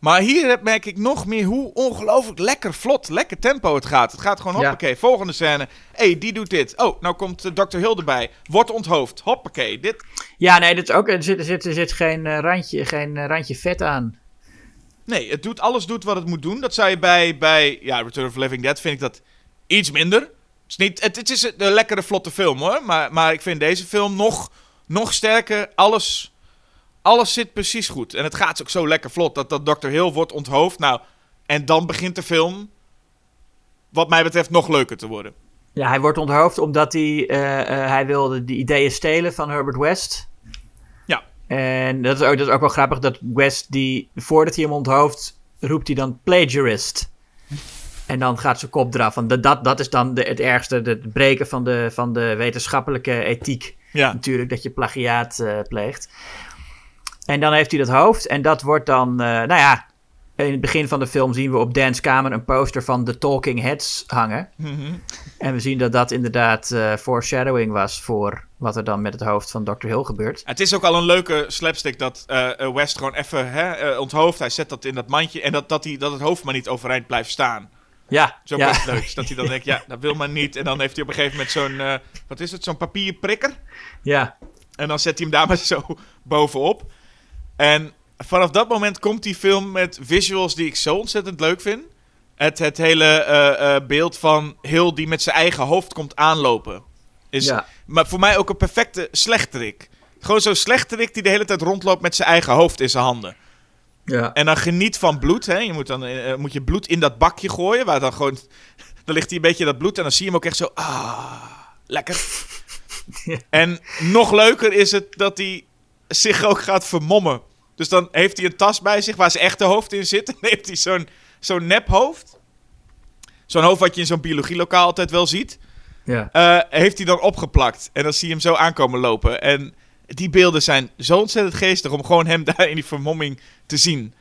Maar hier merk ik nog meer hoe ongelooflijk lekker vlot, lekker tempo het gaat. Het gaat gewoon, Ja. hoppakee, volgende scène. Hé, hey, die doet dit. Oh, nou komt eh, Dr. Hill erbij. Wordt onthoofd. Hoppakee, dit. Ja, nee, dat is ook, er, zit, er, zit, er zit geen, eh, randje, geen eh, randje vet aan. Nee, het doet, alles doet wat het moet doen. Dat zou je bij, bij ja, Return of Living Dead vind ik dat iets minder. Het is, niet, het, het is een lekkere, vlotte film hoor. Maar, maar ik vind deze film nog, nog sterker. Alles, alles zit precies goed. En het gaat ook zo lekker vlot dat, dat Dr. Hill wordt onthoofd. Nou, en dan begint de film, wat mij betreft, nog leuker te worden. Ja, hij wordt onthoofd omdat hij, eh, eh, hij wilde die ideeën stelen van Herbert West. Ja. En dat is, ook, dat is ook wel grappig dat West, die, voordat hij hem onthoofd, roept hij dan plagiarist. En dan gaat zijn kop eraf. Want dat, dat, is dan de, het ergste, het breken van de, van de wetenschappelijke ethiek. Ja, Natuurlijk, dat je plagiaat eh, pleegt. En dan heeft hij dat hoofd. En dat wordt dan, eh, nou ja, in het begin van de film zien we op Dan's kamer een poster van The Talking Heads hangen. Mhm. En we zien dat dat inderdaad eh, foreshadowing was voor wat er dan met het hoofd van Dr. Hill gebeurt. Het is ook al een leuke slapstick dat eh, West gewoon even hè, onthoofd. Hij zet dat in dat mandje en dat, dat, hij, dat het hoofd maar niet overeind blijft staan. Ja, Zo ja. wat leuks. Dat hij dan denkt, ja, dat wil maar niet. En dan heeft hij op een gegeven moment zo'n, wat is het, zo'n papierprikker. ja. En dan zet hij hem daar maar zo bovenop. En vanaf dat moment komt die film met visuals die ik zo ontzettend leuk vind. Het, het hele eh, eh, beeld van Hill die met zijn eigen hoofd komt aanlopen. Is, Ja. Maar voor mij ook een perfecte slechterik. Gewoon zo'n slechterik die de hele tijd rondloopt met zijn eigen hoofd in zijn handen. ja. En dan geniet van bloed. Hè? Je moet dan eh, moet je bloed in dat bakje gooien. Waar dan gewoon. *laughs* Dan ligt hij een beetje dat bloed. En dan zie je hem ook echt zo. Ah, lekker. *laughs* En nog leuker is het dat hij zich ook gaat vermommen. Dus dan heeft hij een tas bij zich waar zijn echte hoofd in zit. En *laughs* dan heeft hij zo'n zo'n nephoofd. Zo'n hoofd wat je in zo'n biologielokaal altijd wel ziet. ja. eh, heeft hij dan opgeplakt. En dan zie je hem zo aankomen lopen. En die beelden zijn zo ontzettend geestig om gewoon hem *laughs* daar in die vermomming te zien.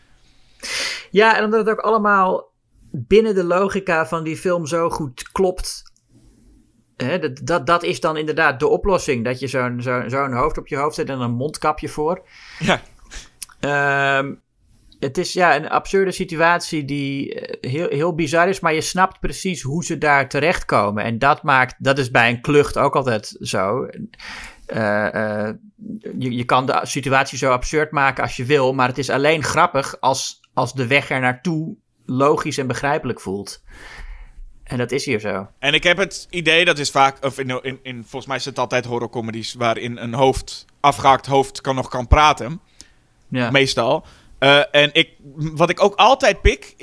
Ja, en omdat het ook allemaal binnen de logica van die film zo goed klopt. Hè, dat, dat, dat is dan inderdaad de oplossing. Dat je zo'n zo'n zo'n hoofd op je hoofd zet en een mondkapje voor. Ja, Ehm, het is ja, een absurde situatie die eh, heel, heel bizar is, maar je snapt precies hoe ze daar terechtkomen. En dat maakt, dat is bij een klucht ook altijd zo. Eh, eh, je, je kan de situatie zo absurd maken als je wil, maar het is alleen grappig als, als de weg er naartoe logisch en begrijpelijk voelt. En dat is hier zo. En ik heb het idee, dat is vaak, of in, in, in, volgens mij is het altijd horrorcomedies waarin een hoofd, afgehaakt hoofd, kan nog kan praten. Ja. Meestal. Eh, en ik, wat ik ook altijd pik,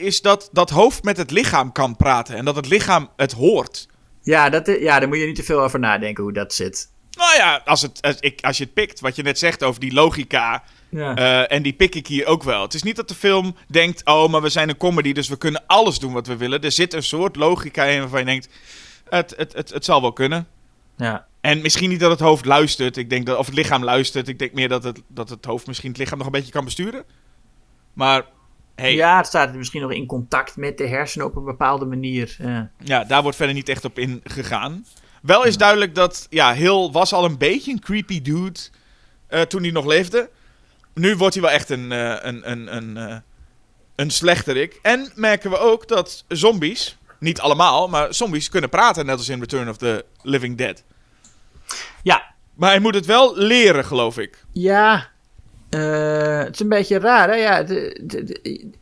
is dat dat hoofd met het lichaam kan praten. En dat het lichaam het hoort. Ja, dat, ja, daar moet je niet te veel over nadenken hoe dat zit. Nou ja, als, het, als, ik, als je het pikt, wat je net zegt over die logica. Ja. eh, en die pik ik hier ook wel. Het is niet dat de film denkt, oh, maar we zijn een comedy, dus we kunnen alles doen wat we willen. Er zit een soort logica in waarvan je denkt, het, het, het, het zal wel kunnen. ja. En misschien niet dat het hoofd luistert, ik denk dat, of het lichaam luistert. Ik denk meer dat het, dat het hoofd misschien het lichaam nog een beetje kan besturen. Maar, hey, ja. Ja, het staat misschien nog in contact met de hersenen op een bepaalde manier. Ja. daar wordt verder niet echt op ingegaan. Wel is duidelijk dat, ja, Hill was al een beetje een creepy dude eh, toen hij nog leefde. Nu wordt hij wel echt een, eh, een, een, een, eh, een slechterik. En merken we ook dat zombies, niet allemaal, maar zombies kunnen praten, net als in Return of the Living Dead. Ja, Maar hij moet het wel leren, geloof ik. Ja, eh, het is een beetje raar, hè? Ja, de, de- de-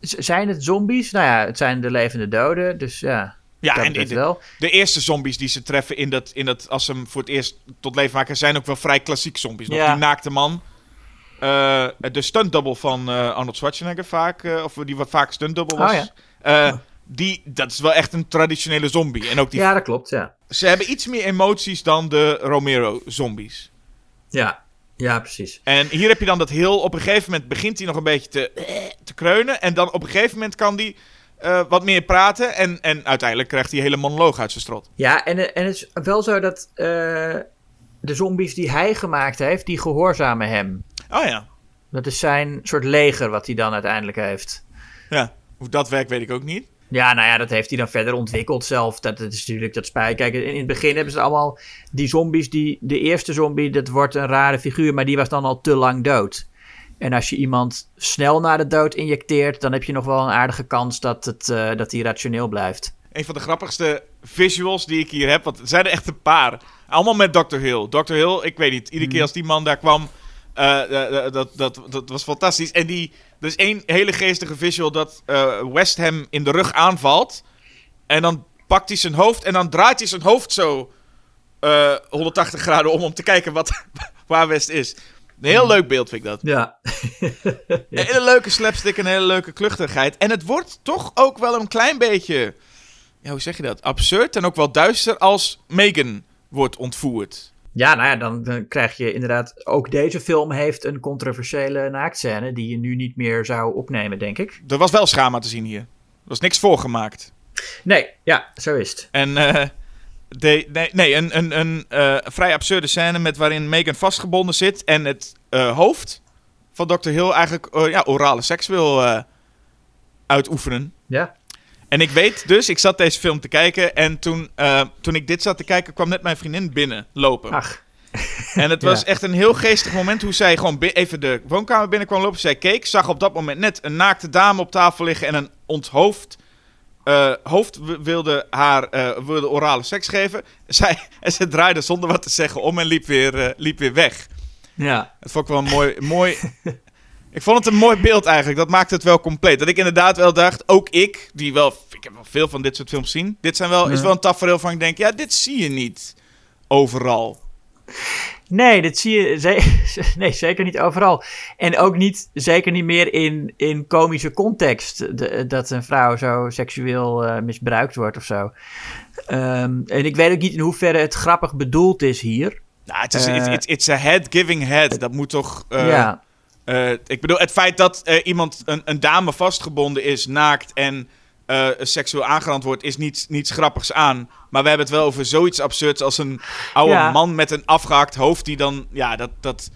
z- zijn het zombies? Nou ja, het zijn de levende doden, dus ja. Ja, en de, wel. de eerste zombies die ze treffen in dat, in dat, als ze hem voor het eerst tot leven maken, zijn ook wel vrij klassiek zombies. Nog Ja. die naakte man. Eh, de stunt double van eh, Arnold Schwarzenegger vaak, of die wat vaak stunt double was. Oh, ja. Die, dat is wel echt een traditionele zombie. En ook die, Ja, dat klopt, ja. ze hebben iets meer emoties dan de Romero zombies. Ja, ja precies. En hier heb je dan dat heel, op een gegeven moment begint hij nog een beetje te, te kreunen. En dan op een gegeven moment kan hij eh, wat meer praten. En, en uiteindelijk krijgt hij een hele monoloog uit zijn strot. Ja, en, eh, en het is wel zo dat eh, de zombies die hij gemaakt heeft, die gehoorzamen hem. Oh ja. Dat is zijn soort leger wat hij dan uiteindelijk heeft. Ja, hoe dat werkt weet ik ook niet. Ja, nou ja, dat heeft hij dan verder ontwikkeld zelf. Dat, dat is natuurlijk dat spijt. Kijk, in, in het begin hebben ze allemaal die zombies. Die, de eerste zombie, dat wordt een rare figuur, maar die was dan al te lang dood. En als je iemand snel naar de dood injecteert, dan heb je nog wel een aardige kans dat, het, eh, dat hij rationeel blijft. Een van de grappigste visuals die ik hier heb. Want er zijn er echt een paar. Allemaal met Dr. Hill. Dr. Hill, ik weet niet. Iedere keer als die man daar kwam. Eh, eh, eh, dat, dat, dat was fantastisch. En die, er is één hele geestige visual dat West Ham in de rug aanvalt. En dan pakt hij zijn hoofd en dan draait hij zijn hoofd zo eh, 180 graden om om te kijken wat, *laughs* waar West is. Een heel leuk beeld vind ik dat. Ja. *laughs* Een hele leuke slapstick, een hele leuke kluchtigheid. En het wordt toch ook wel een klein beetje, ja, hoe zeg je dat? Absurd en ook wel duister als Megan wordt ontvoerd. Ja, nou ja, dan, dan krijg je inderdaad... Ook deze film heeft een controversiële naaktscène... die je nu niet meer zou opnemen, denk ik. Er was wel schama te zien hier. Er was niks voorgemaakt. Nee, ja, zo is het. En eh, de, nee, nee, een, een, een eh, vrij absurde scène met waarin Megan vastgebonden zit en het eh, hoofd van Dr. Hill eigenlijk ja, orale seks wil uitoefenen. Ja. En ik weet dus, ik zat deze film te kijken en toen, eh, toen ik dit zat te kijken kwam net mijn vriendin binnen lopen. Ach, En het Ja. was echt een heel geestig moment hoe zij gewoon even de woonkamer binnen kwam lopen. Zij keek, zag op dat moment net een naakte dame op tafel liggen en een onthoofd eh, hoofd wilde haar eh, wilde orale seks geven. *laughs* Zij, en ze draaide zonder wat te zeggen om en liep weer, liep weer weg. ja. Het vond ik wel een mooi, mooi... *laughs* ik vond het een mooi beeld eigenlijk. Dat maakte het wel compleet. Dat ik inderdaad wel dacht, ook ik, die wel... Ik heb wel veel van dit soort films zien. Dit zijn wel, is wel een tafereel van ik denk, ja, dit zie je niet overal. Nee, dat zie je ze- *laughs* nee, zeker niet overal. En ook niet, zeker niet meer in, in komische context. de- dat een vrouw zo seksueel eh, misbruikt wordt of zo. Ehm, en ik weet ook niet in hoeverre het grappig bedoeld is hier. Nou, het is it's, it's a head giving head. Dat moet toch... eh, ja, eh, ik bedoel, het feit dat eh, iemand, een, een dame vastgebonden is, naakt en eh, seksueel aangerand wordt, is niets, niets grappigs aan. Maar we hebben het wel over zoiets absurds als een oude Ja. man met een afgehakt hoofd die dan... Ja, dat... dat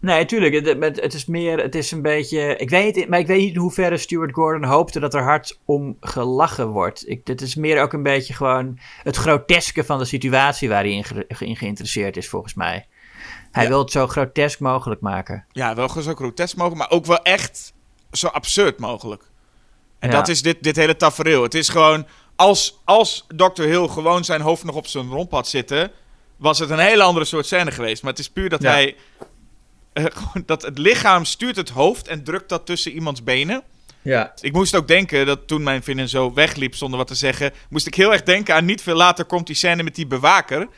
nee, tuurlijk. Het, het- is meer, het is een beetje. Ik weet maar ik weet niet in hoeverre Stuart Gordon hoopte dat er hard om gelachen wordt. Ik, dit is meer ook een beetje gewoon het groteske van de situatie waar hij in, ge- in geïnteresseerd is, volgens mij. Hij wil het zo grotesk mogelijk maken. ja, wel zo grotesk mogelijk, maar ook wel echt zo absurd mogelijk. En dat is dit, dit hele tafereel. Het is gewoon, als, als Dr. Hill gewoon zijn hoofd nog op zijn romp had zitten, was het een hele andere soort scène geweest. Maar het is puur dat Ja. hij, eh, dat het lichaam stuurt het hoofd en drukt dat tussen iemands benen. Ja. Ik moest ook denken dat toen mijn vriendin zo wegliep zonder wat te zeggen, moest ik heel erg denken aan niet veel later komt die scène met die bewaker.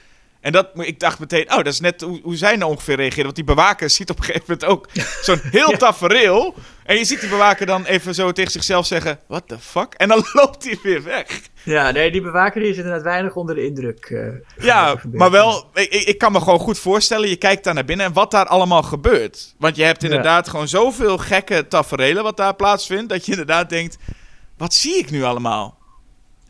En dat, ik dacht meteen, oh, dat is net hoe, hoe zij nou ongeveer reageren. Want die bewaker ziet op een gegeven moment ook *laughs* zo'n heel tafereel. En je ziet die bewaker dan even zo tegen zichzelf zeggen, what the fuck? En dan *laughs* loopt hij weer weg. Ja, nee, die bewaker die is inderdaad weinig onder de indruk. eh, Ja, maar wel, ik, ik kan me gewoon goed voorstellen, je kijkt daar naar binnen en wat daar allemaal gebeurt. Want je hebt Ja. inderdaad gewoon zoveel gekke taferelen wat daar plaatsvindt, dat je inderdaad denkt, wat zie ik nu allemaal?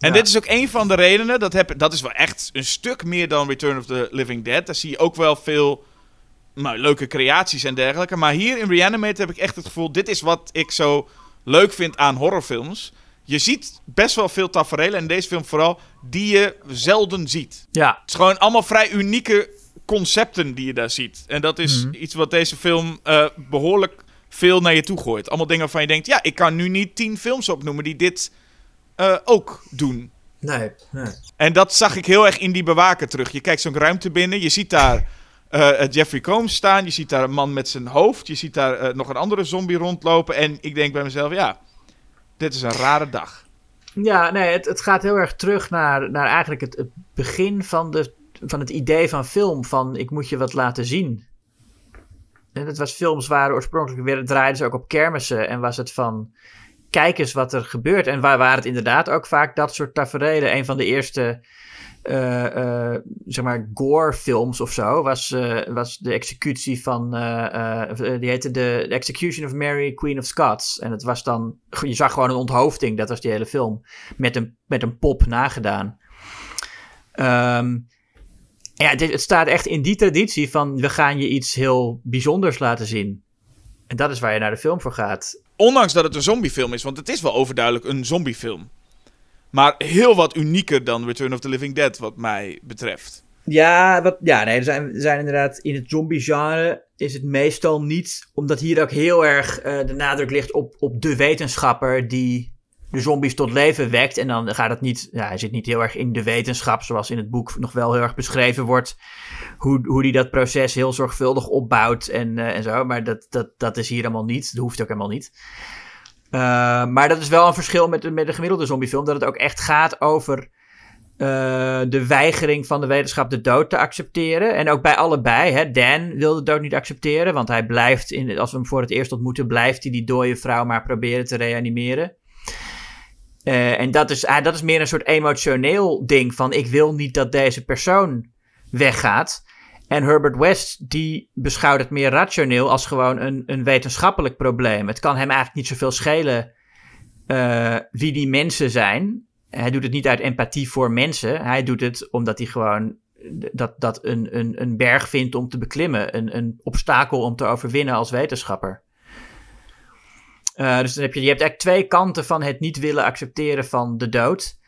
En dit is ook een van de redenen, dat, heb, dat is wel echt een stuk meer dan Return of the Living Dead. Daar zie je ook wel veel nou, leuke creaties en dergelijke. Maar hier in Reanimate heb ik echt het gevoel, dit is wat ik zo leuk vind aan horrorfilms. Je ziet best wel veel taferelen, en in deze film vooral, die je zelden ziet. Ja, Het is gewoon allemaal vrij unieke concepten die je daar ziet. En dat is iets wat deze film eh, behoorlijk veel naar je toe gooit. Allemaal dingen waarvan je denkt, ja, ik kan nu niet tien films opnoemen die dit eh, ook doen. nee. nee. En dat zag ik heel erg in die bewaker terug. Je kijkt zo'n ruimte binnen, je ziet daar eh, Jeffrey Combs staan, je ziet daar een man met zijn hoofd, je ziet daar eh, nog een andere zombie rondlopen. En ik denk bij mezelf, ja, dit is een rare dag. Ja, nee, het, het gaat heel erg terug naar, naar eigenlijk het, het begin van, de, van het idee van film. Van ik moet je wat laten zien. En het was films waar oorspronkelijk weer draaiden ze ook op kermissen. En was het van kijk eens wat er gebeurt. En waar waren het inderdaad ook vaak dat soort tafereelen. Een van de eerste eh, eh, zeg maar gore films of zo was, eh, was de executie van die heette de Execution of Mary Queen of Scots en het was dan je zag gewoon een onthoofding dat was die hele film met een, met een pop nagedaan Ehm, ja, het staat echt in die traditie van we gaan je iets heel bijzonders laten zien en dat is waar je naar de film voor gaat Ondanks dat het een zombiefilm is, want het is wel overduidelijk een zombiefilm. Maar heel wat unieker dan Return of the Living Dead, wat mij betreft. Ja, wat, ja nee, er zijn, zijn inderdaad in het zombie-genre is het meestal niet, omdat hier ook heel erg eh, de nadruk ligt op, op de wetenschapper die de zombies tot leven wekt. En dan gaat het niet, ja, hij zit niet heel erg in de wetenschap, zoals in het boek nog wel heel erg beschreven wordt. Hoe, hoe die dat proces heel zorgvuldig opbouwt en, eh, en zo. Maar dat, dat, dat is hier helemaal niet. Dat hoeft ook helemaal niet. Uh, maar dat is wel een verschil met de, met de gemiddelde zombiefilm. Dat het ook echt gaat over uh, de weigering van de wetenschap de dood te accepteren. En ook bij allebei. Hè. Dan wil de dood niet accepteren. Want hij blijft, in, als we hem voor het eerst ontmoeten, blijft hij die dode vrouw maar proberen te reanimeren. Uh, en dat is, uh, dat is meer een soort emotioneel ding van ik wil niet dat deze persoon weggaat. En Herbert West, die beschouwt het meer rationeel als gewoon een, een wetenschappelijk probleem. Het kan hem eigenlijk niet zoveel schelen uh, wie die mensen zijn. Hij doet het niet uit empathie voor mensen. Hij doet het omdat hij gewoon dat, dat een, een, een berg vindt om te beklimmen. Een, een obstakel om te overwinnen als wetenschapper. Uh, dus dan heb je, je hebt eigenlijk twee kanten van het niet willen accepteren van de dood.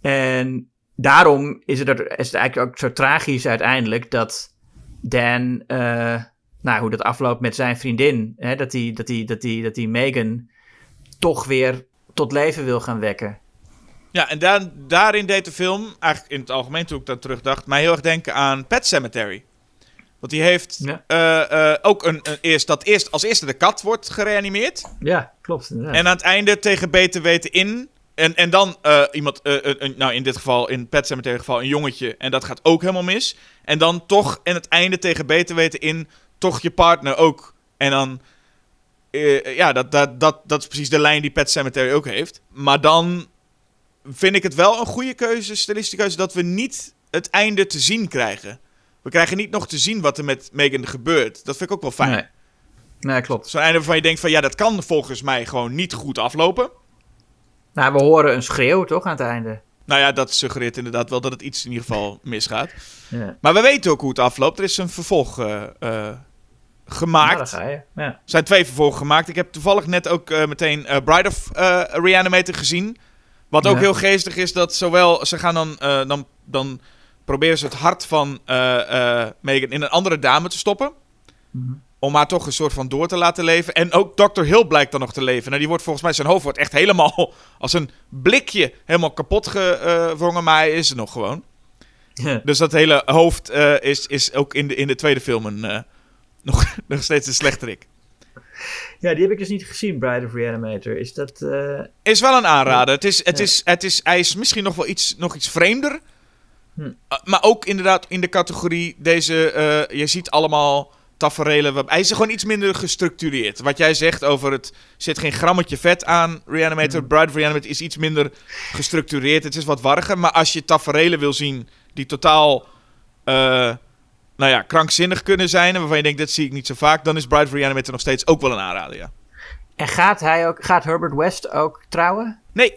En daarom is het, is het eigenlijk ook zo tragisch uiteindelijk dat Dan, uh, nou, hoe dat afloopt met zijn vriendin, hè, dat hij dat die, dat die, dat die Megan toch weer tot leven wil gaan wekken. Ja, en daar, daarin deed de film, eigenlijk in het algemeen toen ik dat terugdacht, mij heel erg denken aan Pet Cemetery. Want die heeft ja. uh, uh, ook een, een, eerst, dat eerst als eerste de kat wordt gereanimeerd. Ja, klopt. En aan het einde tegen beter weten in. En, en dan uh, iemand, een, nou in dit geval, in Pet Cemetery geval, een jongetje. En dat gaat ook helemaal mis. En dan toch en het einde tegen beter weten in, toch je partner ook. En dan, ja, dat, dat, dat, dat is precies de lijn die Pet Cemetery ook heeft. Maar dan vind ik het wel een goede keuze, stilistische keuze, dat we niet het einde te zien krijgen. We krijgen niet nog te zien wat er met Megan gebeurt. Dat vind ik ook wel fijn. Nee, nee klopt. Zo'n einde waarvan je denkt van ja, dat kan volgens mij gewoon niet goed aflopen. Nou, we horen een schreeuw toch aan het einde. Nou ja, dat suggereert inderdaad wel dat het iets in ieder geval misgaat. Ja. Maar we weten ook hoe het afloopt. Er is een vervolg uh, uh, gemaakt. Ja, ja. Er zijn twee vervolgen gemaakt. Ik heb toevallig net ook uh, meteen Bride of Reanimator gezien. Wat ook ja. heel geestig is, dat zowel... Ze gaan dan... dan, dan proberen ze het hart van uh, uh, Megan in een andere dame te stoppen. Mm-hmm. Om haar toch een soort van door te laten leven. En ook Dr. Hill blijkt dan nog te leven. Nou, die wordt volgens mij, zijn hoofd wordt echt helemaal *laughs* als een blikje helemaal kapot gewrongen. Maar hij is er nog gewoon. Dus dat hele hoofd uh, is, is ook in de, in de tweede film een, *laughs* nog, nog steeds een slechterik. Ja, die heb ik dus niet gezien, Bride of Reanimator. Is dat... Is wel een aanrader. Het is, het is, het is, hij is misschien nog wel iets, nog iets vreemder. Hm. Uh, maar ook inderdaad in de categorie deze, uh, je ziet allemaal taferelen. Hij is gewoon iets minder gestructureerd. Wat jij zegt over het zit geen grammetje vet aan. Reanimator, hm. Bride of Reanimator is iets minder gestructureerd. Het is wat warriger. Maar als je taferelen wil zien die totaal, uh, nou ja, krankzinnig kunnen zijn. En waarvan je denkt, dat zie ik niet zo vaak. Dan is Bride of Reanimator nog steeds ook wel een aanrader, ja. En gaat, hij ook, gaat Herbert West ook trouwen? Nee,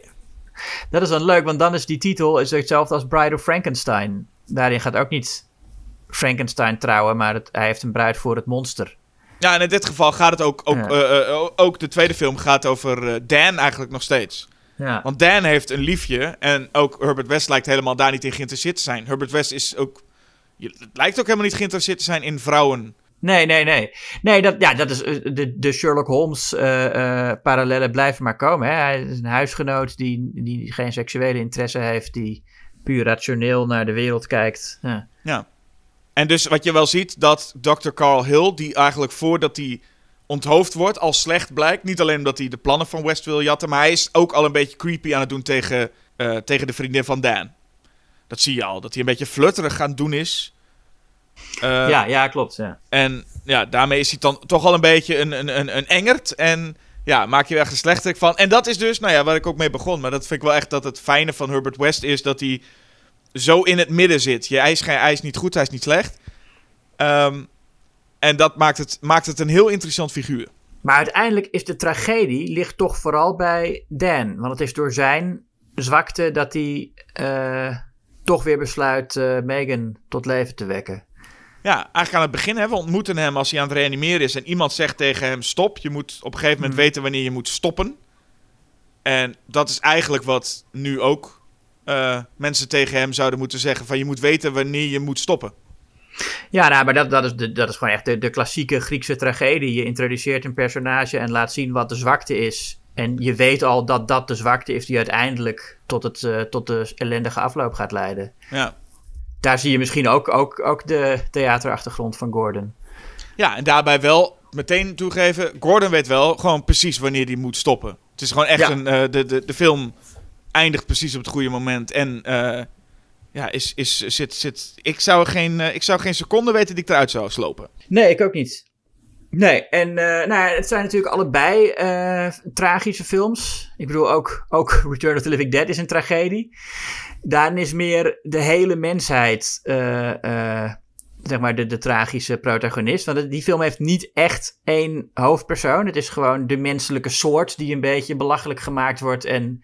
dat is dan leuk, want dan is die titel is hetzelfde als Bride of Frankenstein. Daarin gaat ook niet Frankenstein trouwen, maar het, hij heeft een bruid voor het monster. Ja, en in dit geval gaat het ook, ook, ja. uh, uh, ook de tweede film gaat over uh, Dan eigenlijk nog steeds. Ja. Want Dan heeft een liefje en ook Herbert West lijkt helemaal daar niet in geïnteresseerd te zijn. Herbert West is ook, het lijkt ook helemaal niet geïnteresseerd te zijn in vrouwen. Nee, nee, nee. Nee, dat, ja, dat is de, de Sherlock Holmes uh, uh, parallellen blijven maar komen. Hè? Hij is een huisgenoot die, die geen seksuele interesse heeft, die puur rationeel naar de wereld kijkt. Ja. ja. En dus wat je wel ziet, dat Dr. Carl Hill, die eigenlijk voordat hij onthoofd wordt, al slecht blijkt. Niet alleen omdat hij de plannen van West wil jatten, maar hij is ook al een beetje creepy aan het doen tegen, tegen de vriendin van Dan. Dat zie je al, dat hij een beetje flutterig gaan doen is. Uh, ja, ja, klopt. Ja. En ja, daarmee is hij dan toch al een beetje een, een, een, een engert. En ja, maak je er echt een slechterik van. En dat is dus, nou ja, waar ik ook mee begon. Maar dat vind ik wel echt dat het fijne van Herbert West is dat hij zo in het midden zit. Je hij is, hij is niet goed, hij is niet slecht. Um, en dat maakt het, maakt het een heel interessant figuur. Maar uiteindelijk is de tragedie ligt toch vooral bij Dan. Want het is door zijn zwakte dat hij uh, toch weer besluit uh, Megan tot leven te wekken. Ja, eigenlijk aan het begin, hè, we ontmoeten hem als hij aan het reanimeren is. En iemand zegt tegen hem: Stop. Je moet op een gegeven moment mm. weten wanneer je moet stoppen. En dat is eigenlijk wat nu ook eh, mensen tegen hem zouden moeten zeggen van je moet weten wanneer je moet stoppen. Ja, nou, maar dat, dat, is, de, dat is gewoon echt de, de klassieke Griekse tragedie. Je introduceert een personage en laat zien wat de zwakte is. En je weet al dat dat de zwakte is die uiteindelijk tot, het, eh, tot de ellendige afloop gaat leiden. Ja. Daar zie je misschien ook, ook, ook de theaterachtergrond van Gordon. ja, en daarbij wel meteen toegeven, Gordon weet wel gewoon precies wanneer hij moet stoppen. Het is gewoon echt Ja. een, eh, de, de, de film eindigt precies op het goede moment en eh, ja, is, is, zit, zit, ik, zou geen, eh, ik zou geen seconde weten die ik eruit zou slopen. Nee, ik ook niet. Nee, en eh, nou, ja, het zijn natuurlijk allebei eh, tragische films. Ik bedoel, ook, ook *laughs* Return of the Living Dead is een tragedie. Daarin is meer de hele mensheid, eh, zeg maar, de, de tragische protagonist. Want die film heeft niet echt één hoofdpersoon. Het is gewoon de menselijke soort die een beetje belachelijk gemaakt wordt en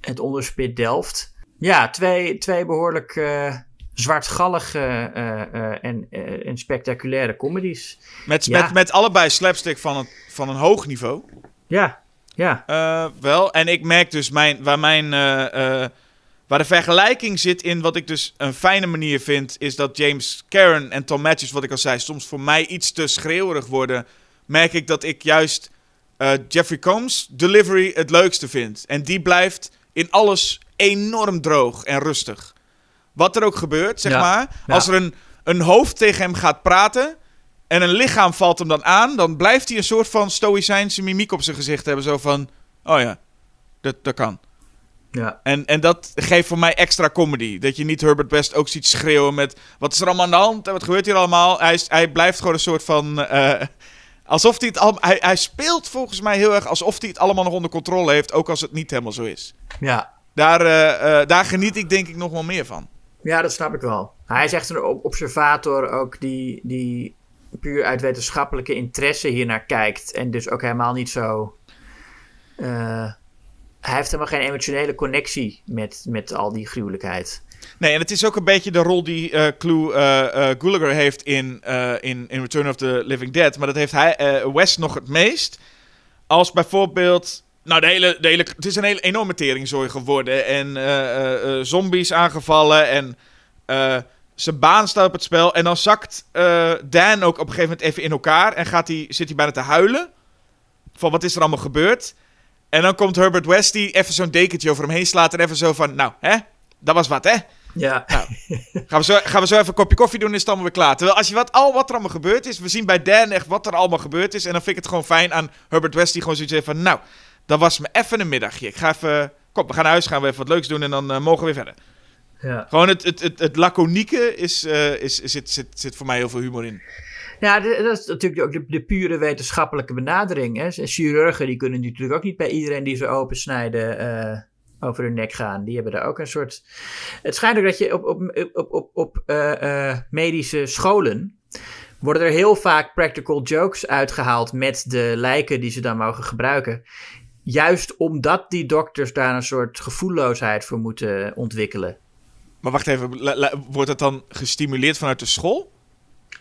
het onderspit delft. Ja, twee, twee behoorlijk eh, zwartgallige eh, eh, en, eh, en spectaculaire comedies. Met, Ja. met, met allebei slapstick van, het, van een hoog niveau. Ja, ja. Wel, en ik merk dus mijn, waar, mijn, waar de vergelijking zit in wat ik dus een fijne manier vind, is dat James Karen en Tom Matthews, wat ik al zei, soms voor mij iets te schreeuwerig worden. Merk ik dat ik juist Jeffrey Combs delivery het leukste vind. En die blijft in alles enorm droog en rustig. Wat er ook gebeurt, zeg Ja, maar. Als er een, een hoofd tegen hem gaat praten en een lichaam valt hem dan aan, dan blijft hij een soort van stoïcijnse mimiek op zijn gezicht hebben. Zo van, oh ja, dat, dat kan. ja. En, en dat geeft voor mij extra comedy. Dat je niet Herbert West ook ziet schreeuwen met... Wat is er allemaal aan de hand? En wat gebeurt hier allemaal? Hij, is- hij blijft gewoon een soort van... eh, alsof hij het al, hij, hij speelt volgens mij heel erg alsof hij het allemaal nog onder controle heeft. Ook als het niet helemaal zo is. ja. Daar, eh, eh, daar geniet ik denk ik nog wel meer van. Ja, dat snap ik wel. Hij is echt een ob- observator ook die, die puur uit wetenschappelijke interesse hiernaar kijkt. En dus ook helemaal niet zo... eh, hij heeft helemaal geen emotionele connectie met, met al die gruwelijkheid. Nee, en het is ook een beetje de rol die eh Clue eh, Gulager heeft in, in, in Return of the Living Dead. Maar dat heeft hij, West nog het meest. Als bijvoorbeeld... Nou, de hele, de hele, het is een hele enorme teringzooi geworden. En eh, eh, eh, zombies aangevallen. En zijn baan staat op het spel. En dan zakt Dan ook op een gegeven moment even in elkaar. En gaat hij, zit hij bijna te huilen. Van wat is er allemaal gebeurd? En dan komt Herbert West die even zo'n dekentje over hem heen slaat. En even zo van, nou, hè? Dat was wat, hè? Ja, Gaan we, zo, gaan we zo even een kopje koffie doen en is het allemaal weer klaar. Terwijl als je wat, al wat er allemaal gebeurd is, we zien bij Dan echt wat er allemaal gebeurd is. En dan vind ik het gewoon fijn aan Herbert West die gewoon zoiets heeft van, nou, dat was me even een middagje. Ik ga even, kom, we gaan naar huis, gaan we even wat leuks doen en dan eh, mogen we weer verder. ja. Gewoon het, het, het, het laconieke is, eh, is, zit, zit, zit voor mij heel veel humor in. Ja, dat is natuurlijk ook de, de pure wetenschappelijke benadering. Hè. Chirurgen die kunnen natuurlijk ook niet bij iedereen die ze open snijden eh, over hun nek gaan. Die hebben daar ook een soort. Het schijnt ook dat je op, op, op, op, op medische scholen. worden er heel vaak practical jokes uitgehaald met de lijken die ze dan mogen gebruiken. Juist omdat die dokters daar een soort gevoelloosheid voor moeten ontwikkelen. Maar wacht even, wordt dat dan gestimuleerd vanuit de school?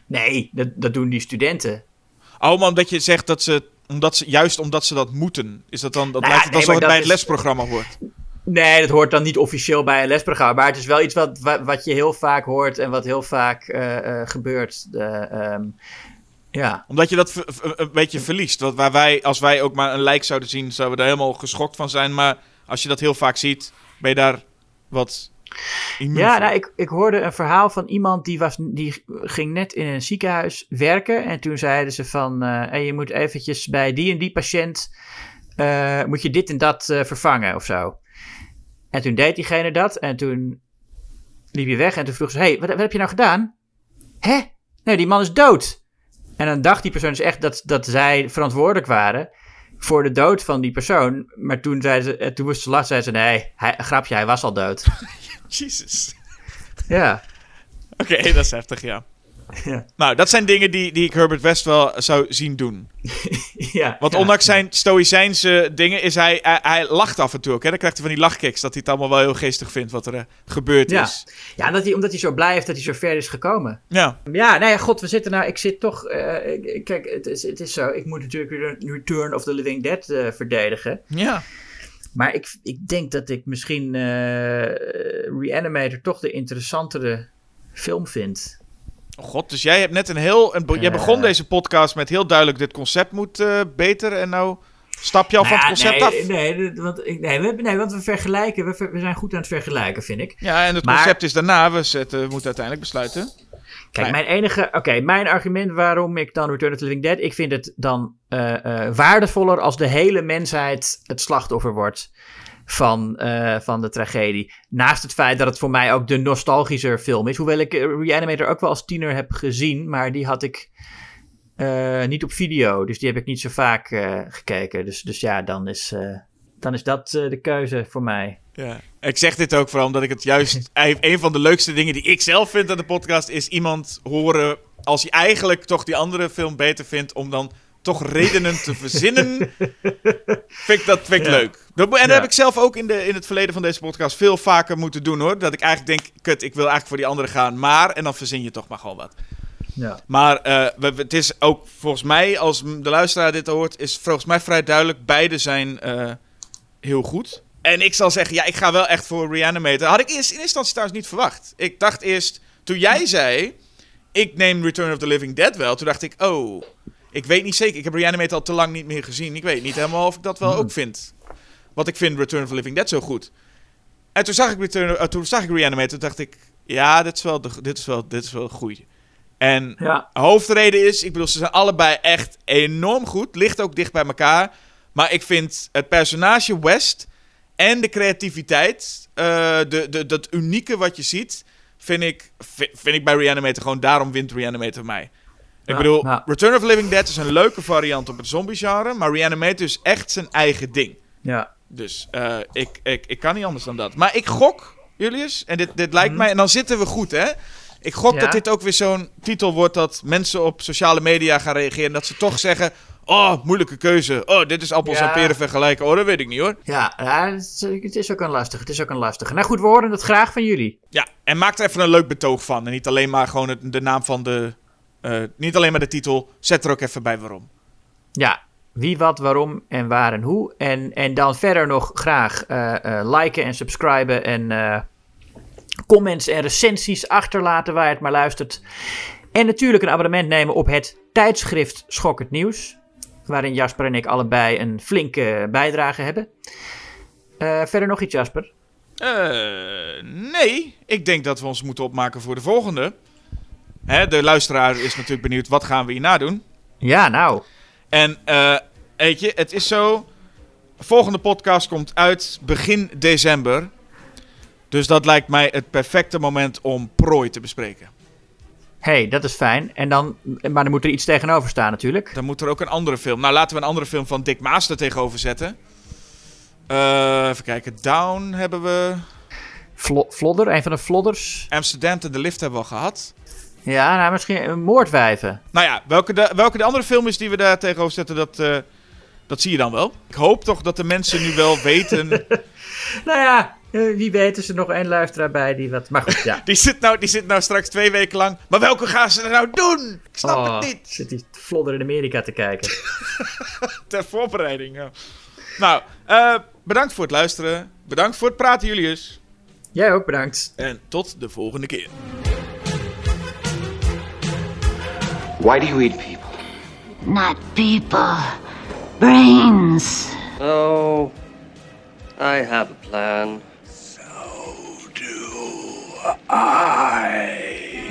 Nee, dat, dat doen die studenten. Oh, maar omdat je zegt dat ze, omdat ze, juist omdat ze dat moeten. Is dat dan, dat Nou ja, lijkt het nee, het bij het lesprogramma hoort. Nee, dat hoort dan niet officieel bij een lesprogramma. Maar het is wel iets wat, wat, wat je heel vaak hoort en wat heel vaak eh, eh, gebeurt. De, ehm, ja. Omdat je dat een beetje verliest. Want waar wij, als wij ook maar een lijk zouden zien, zouden we daar helemaal geschokt van zijn. Maar als je dat heel vaak ziet, ben je daar wat Ja, nou, ik, ik hoorde een verhaal van iemand die, was, die ging net in een ziekenhuis werken. En toen zeiden ze van, eh, hey, je moet eventjes bij die en die patiënt, eh, moet je dit en dat eh, vervangen of zo. En toen deed diegene dat en toen liep je weg en toen vroeg ze, hey, wat, wat heb je nou gedaan? Hè? Nee, die man is dood. En dan dacht die persoon dus echt dat, dat zij verantwoordelijk waren voor de dood van die persoon. Maar toen, zei ze, eh, toen moest ze lachen, zei ze, nee, hij, grapje, hij was al dood. *laughs* Jesus. ja. Oké, *laughs* dat is heftig, ja. *laughs* Ja. Nou, dat zijn dingen die, die ik Herbert West wel zou zien doen. *laughs* Ja, Want ja. ondanks zijn stoïcijnse dingen is hij, hij, hij lacht af en toe ook. Hè? Dan krijgt hij van die lachkicks dat hij het allemaal wel heel geestig vindt wat er eh, gebeurd Ja, is. ja dat hij, omdat hij zo blij is dat hij zo ver is gekomen. Ja. Ja, nee, god, we zitten nou... Ik zit toch... eh, kijk, het is, het is zo. Ik moet natuurlijk Return of the Living Dead eh, verdedigen. Ja. Maar ik, ik denk dat ik misschien Reanimator toch de interessantere film vind. Oh god, dus jij hebt net een heel... Een, Jij begon Eh. deze podcast met heel duidelijk... dit concept moet eh, beter en nou stap je al van het Nou, concept nee, af. Nee, want, nee, we, nee, want we vergelijken. We, ver- we zijn goed aan het vergelijken, vind ik. Ja, en het Maar- concept is daarna. We, zetten, we moeten uiteindelijk besluiten. Kijk, Nee. mijn enige. Oké, mijn argument waarom ik dan Return of the Living Dead. Ik vind het dan eh, waardevoller als de hele mensheid het slachtoffer wordt van, eh, van de tragedie. Naast het feit dat het voor mij ook de nostalgischer film is. Hoewel ik eh, Reanimator ook wel als tiener heb gezien, maar die had ik eh, niet op video. Dus die heb ik niet zo vaak gekeken. Dus, dus ja, dan is, dan is dat de keuze voor mij. Ja. Ik zeg dit ook vooral omdat ik het juist... *laughs* een van de leukste dingen die ik zelf vind aan de podcast... is iemand horen als hij eigenlijk toch die andere film beter vindt... om dan toch redenen te verzinnen. *laughs* vind ik dat vind ik Ja. leuk. Dat, en dat Ja. heb ik zelf ook in, de, in het verleden van deze podcast veel vaker moeten doen hoor. Dat ik eigenlijk denk, kut, ik wil eigenlijk voor die andere gaan. Maar, en dan verzin je toch maar gewoon wat. Ja. Maar eh, we- het is ook volgens mij, als de luisteraar dit hoort, is volgens mij vrij duidelijk. Beide zijn eh, heel goed. En ik zal zeggen, ja, ik ga wel echt voor Reanimator. Had ik eerst in eerste instantie trouwens niet verwacht. Ik dacht eerst, toen jij zei, ik neem Return of the Living Dead wel. Toen dacht ik, oh, ik weet niet zeker. Ik heb Reanimator al te lang niet meer gezien. Ik weet niet helemaal of ik dat wel ook vind. Want ik vind Return of the Living Dead zo goed. En toen zag ik, Return, eh, toen zag ik Reanimator, toen dacht ik, ja, dit is wel, de, dit is wel, dit is wel goed. En Ja. hoofdreden is, ik bedoel, ze zijn allebei echt enorm goed. Ligt ook dicht bij elkaar. Maar ik vind het personage West en de creativiteit, eh, de, de, dat unieke wat je ziet, vind ik, vi- vind ik bij Reanimator gewoon, daarom wint Reanimator mij. Ik Ja, bedoel, ja. Return of the Living Dead is een leuke variant op het zombie-genre, maar Reanimator is echt zijn eigen ding. Ja. Dus eh, ik, ik, ik kan niet anders dan dat. Maar ik gok, Julius, en dit, dit lijkt Mhm. mij, en dan zitten we goed, hè? Ik gok Ja. dat dit ook weer zo'n titel wordt dat mensen op sociale media gaan reageren. Dat ze toch zeggen: Oh, moeilijke keuze. Oh, dit is appels Ja. en peren vergelijken. Oh, dat weet ik niet hoor. Ja, ja, het is, het is ook een lastige. Het is ook een lastige. Nou goed, we horen het graag van jullie. Ja, en maak er even een leuk betoog van. En niet alleen maar gewoon het- de naam van de. Eh, niet alleen maar de titel. Zet er ook even bij waarom. Ja, wie, wat, waarom en waar en hoe. En, en dan verder nog graag eh, eh, liken en subscriben en comments en recensies achterlaten waar je het maar luistert. En natuurlijk een abonnement nemen op het tijdschrift Schokkend Nieuws. Waarin Jasper en ik allebei een flinke bijdrage hebben. Verder nog iets, Jasper? Nee, ik denk dat we ons moeten opmaken voor de volgende. Hè, de luisteraar is natuurlijk benieuwd: wat gaan we hierna doen? Ja, nou. En eh, weet je, het is zo. De volgende podcast komt uit begin december. Dus dat lijkt mij het perfecte moment om prooi te bespreken. hey, dat is fijn. En dan, maar dan moet er iets tegenover staan natuurlijk. Dan moet er ook een andere film. Nou, laten we een andere film van Dick Maas er tegenover zetten. Eh, even kijken. Down hebben we. Vlo- Vlodder, een van de Vlodders. Amsterdam en de Lift hebben we al gehad. Ja, nou misschien moordwijven. Nou ja, welke de, welke de andere film is die we daar tegenover zetten, dat, eh, dat zie je dan wel. Ik hoop toch dat de mensen nu wel weten. *laughs* Nou ja, eh, wie weet is er nog één luisteraar bij die wat... Maar goed, ja. *laughs* Die zit, nou, die zit nou straks twee weken lang. Maar welke gaan ze er nou doen? Ik snap Oh, het niet. Zit die Vlodder in Amerika te kijken. *laughs* Ter voorbereiding. ja. Nou, eh, bedankt voor het luisteren. Bedankt voor het praten, Julius. Jij ook, bedankt. En tot de volgende keer. Why do you eat people? Not people. Brains. Oh, I have a plan. So do I.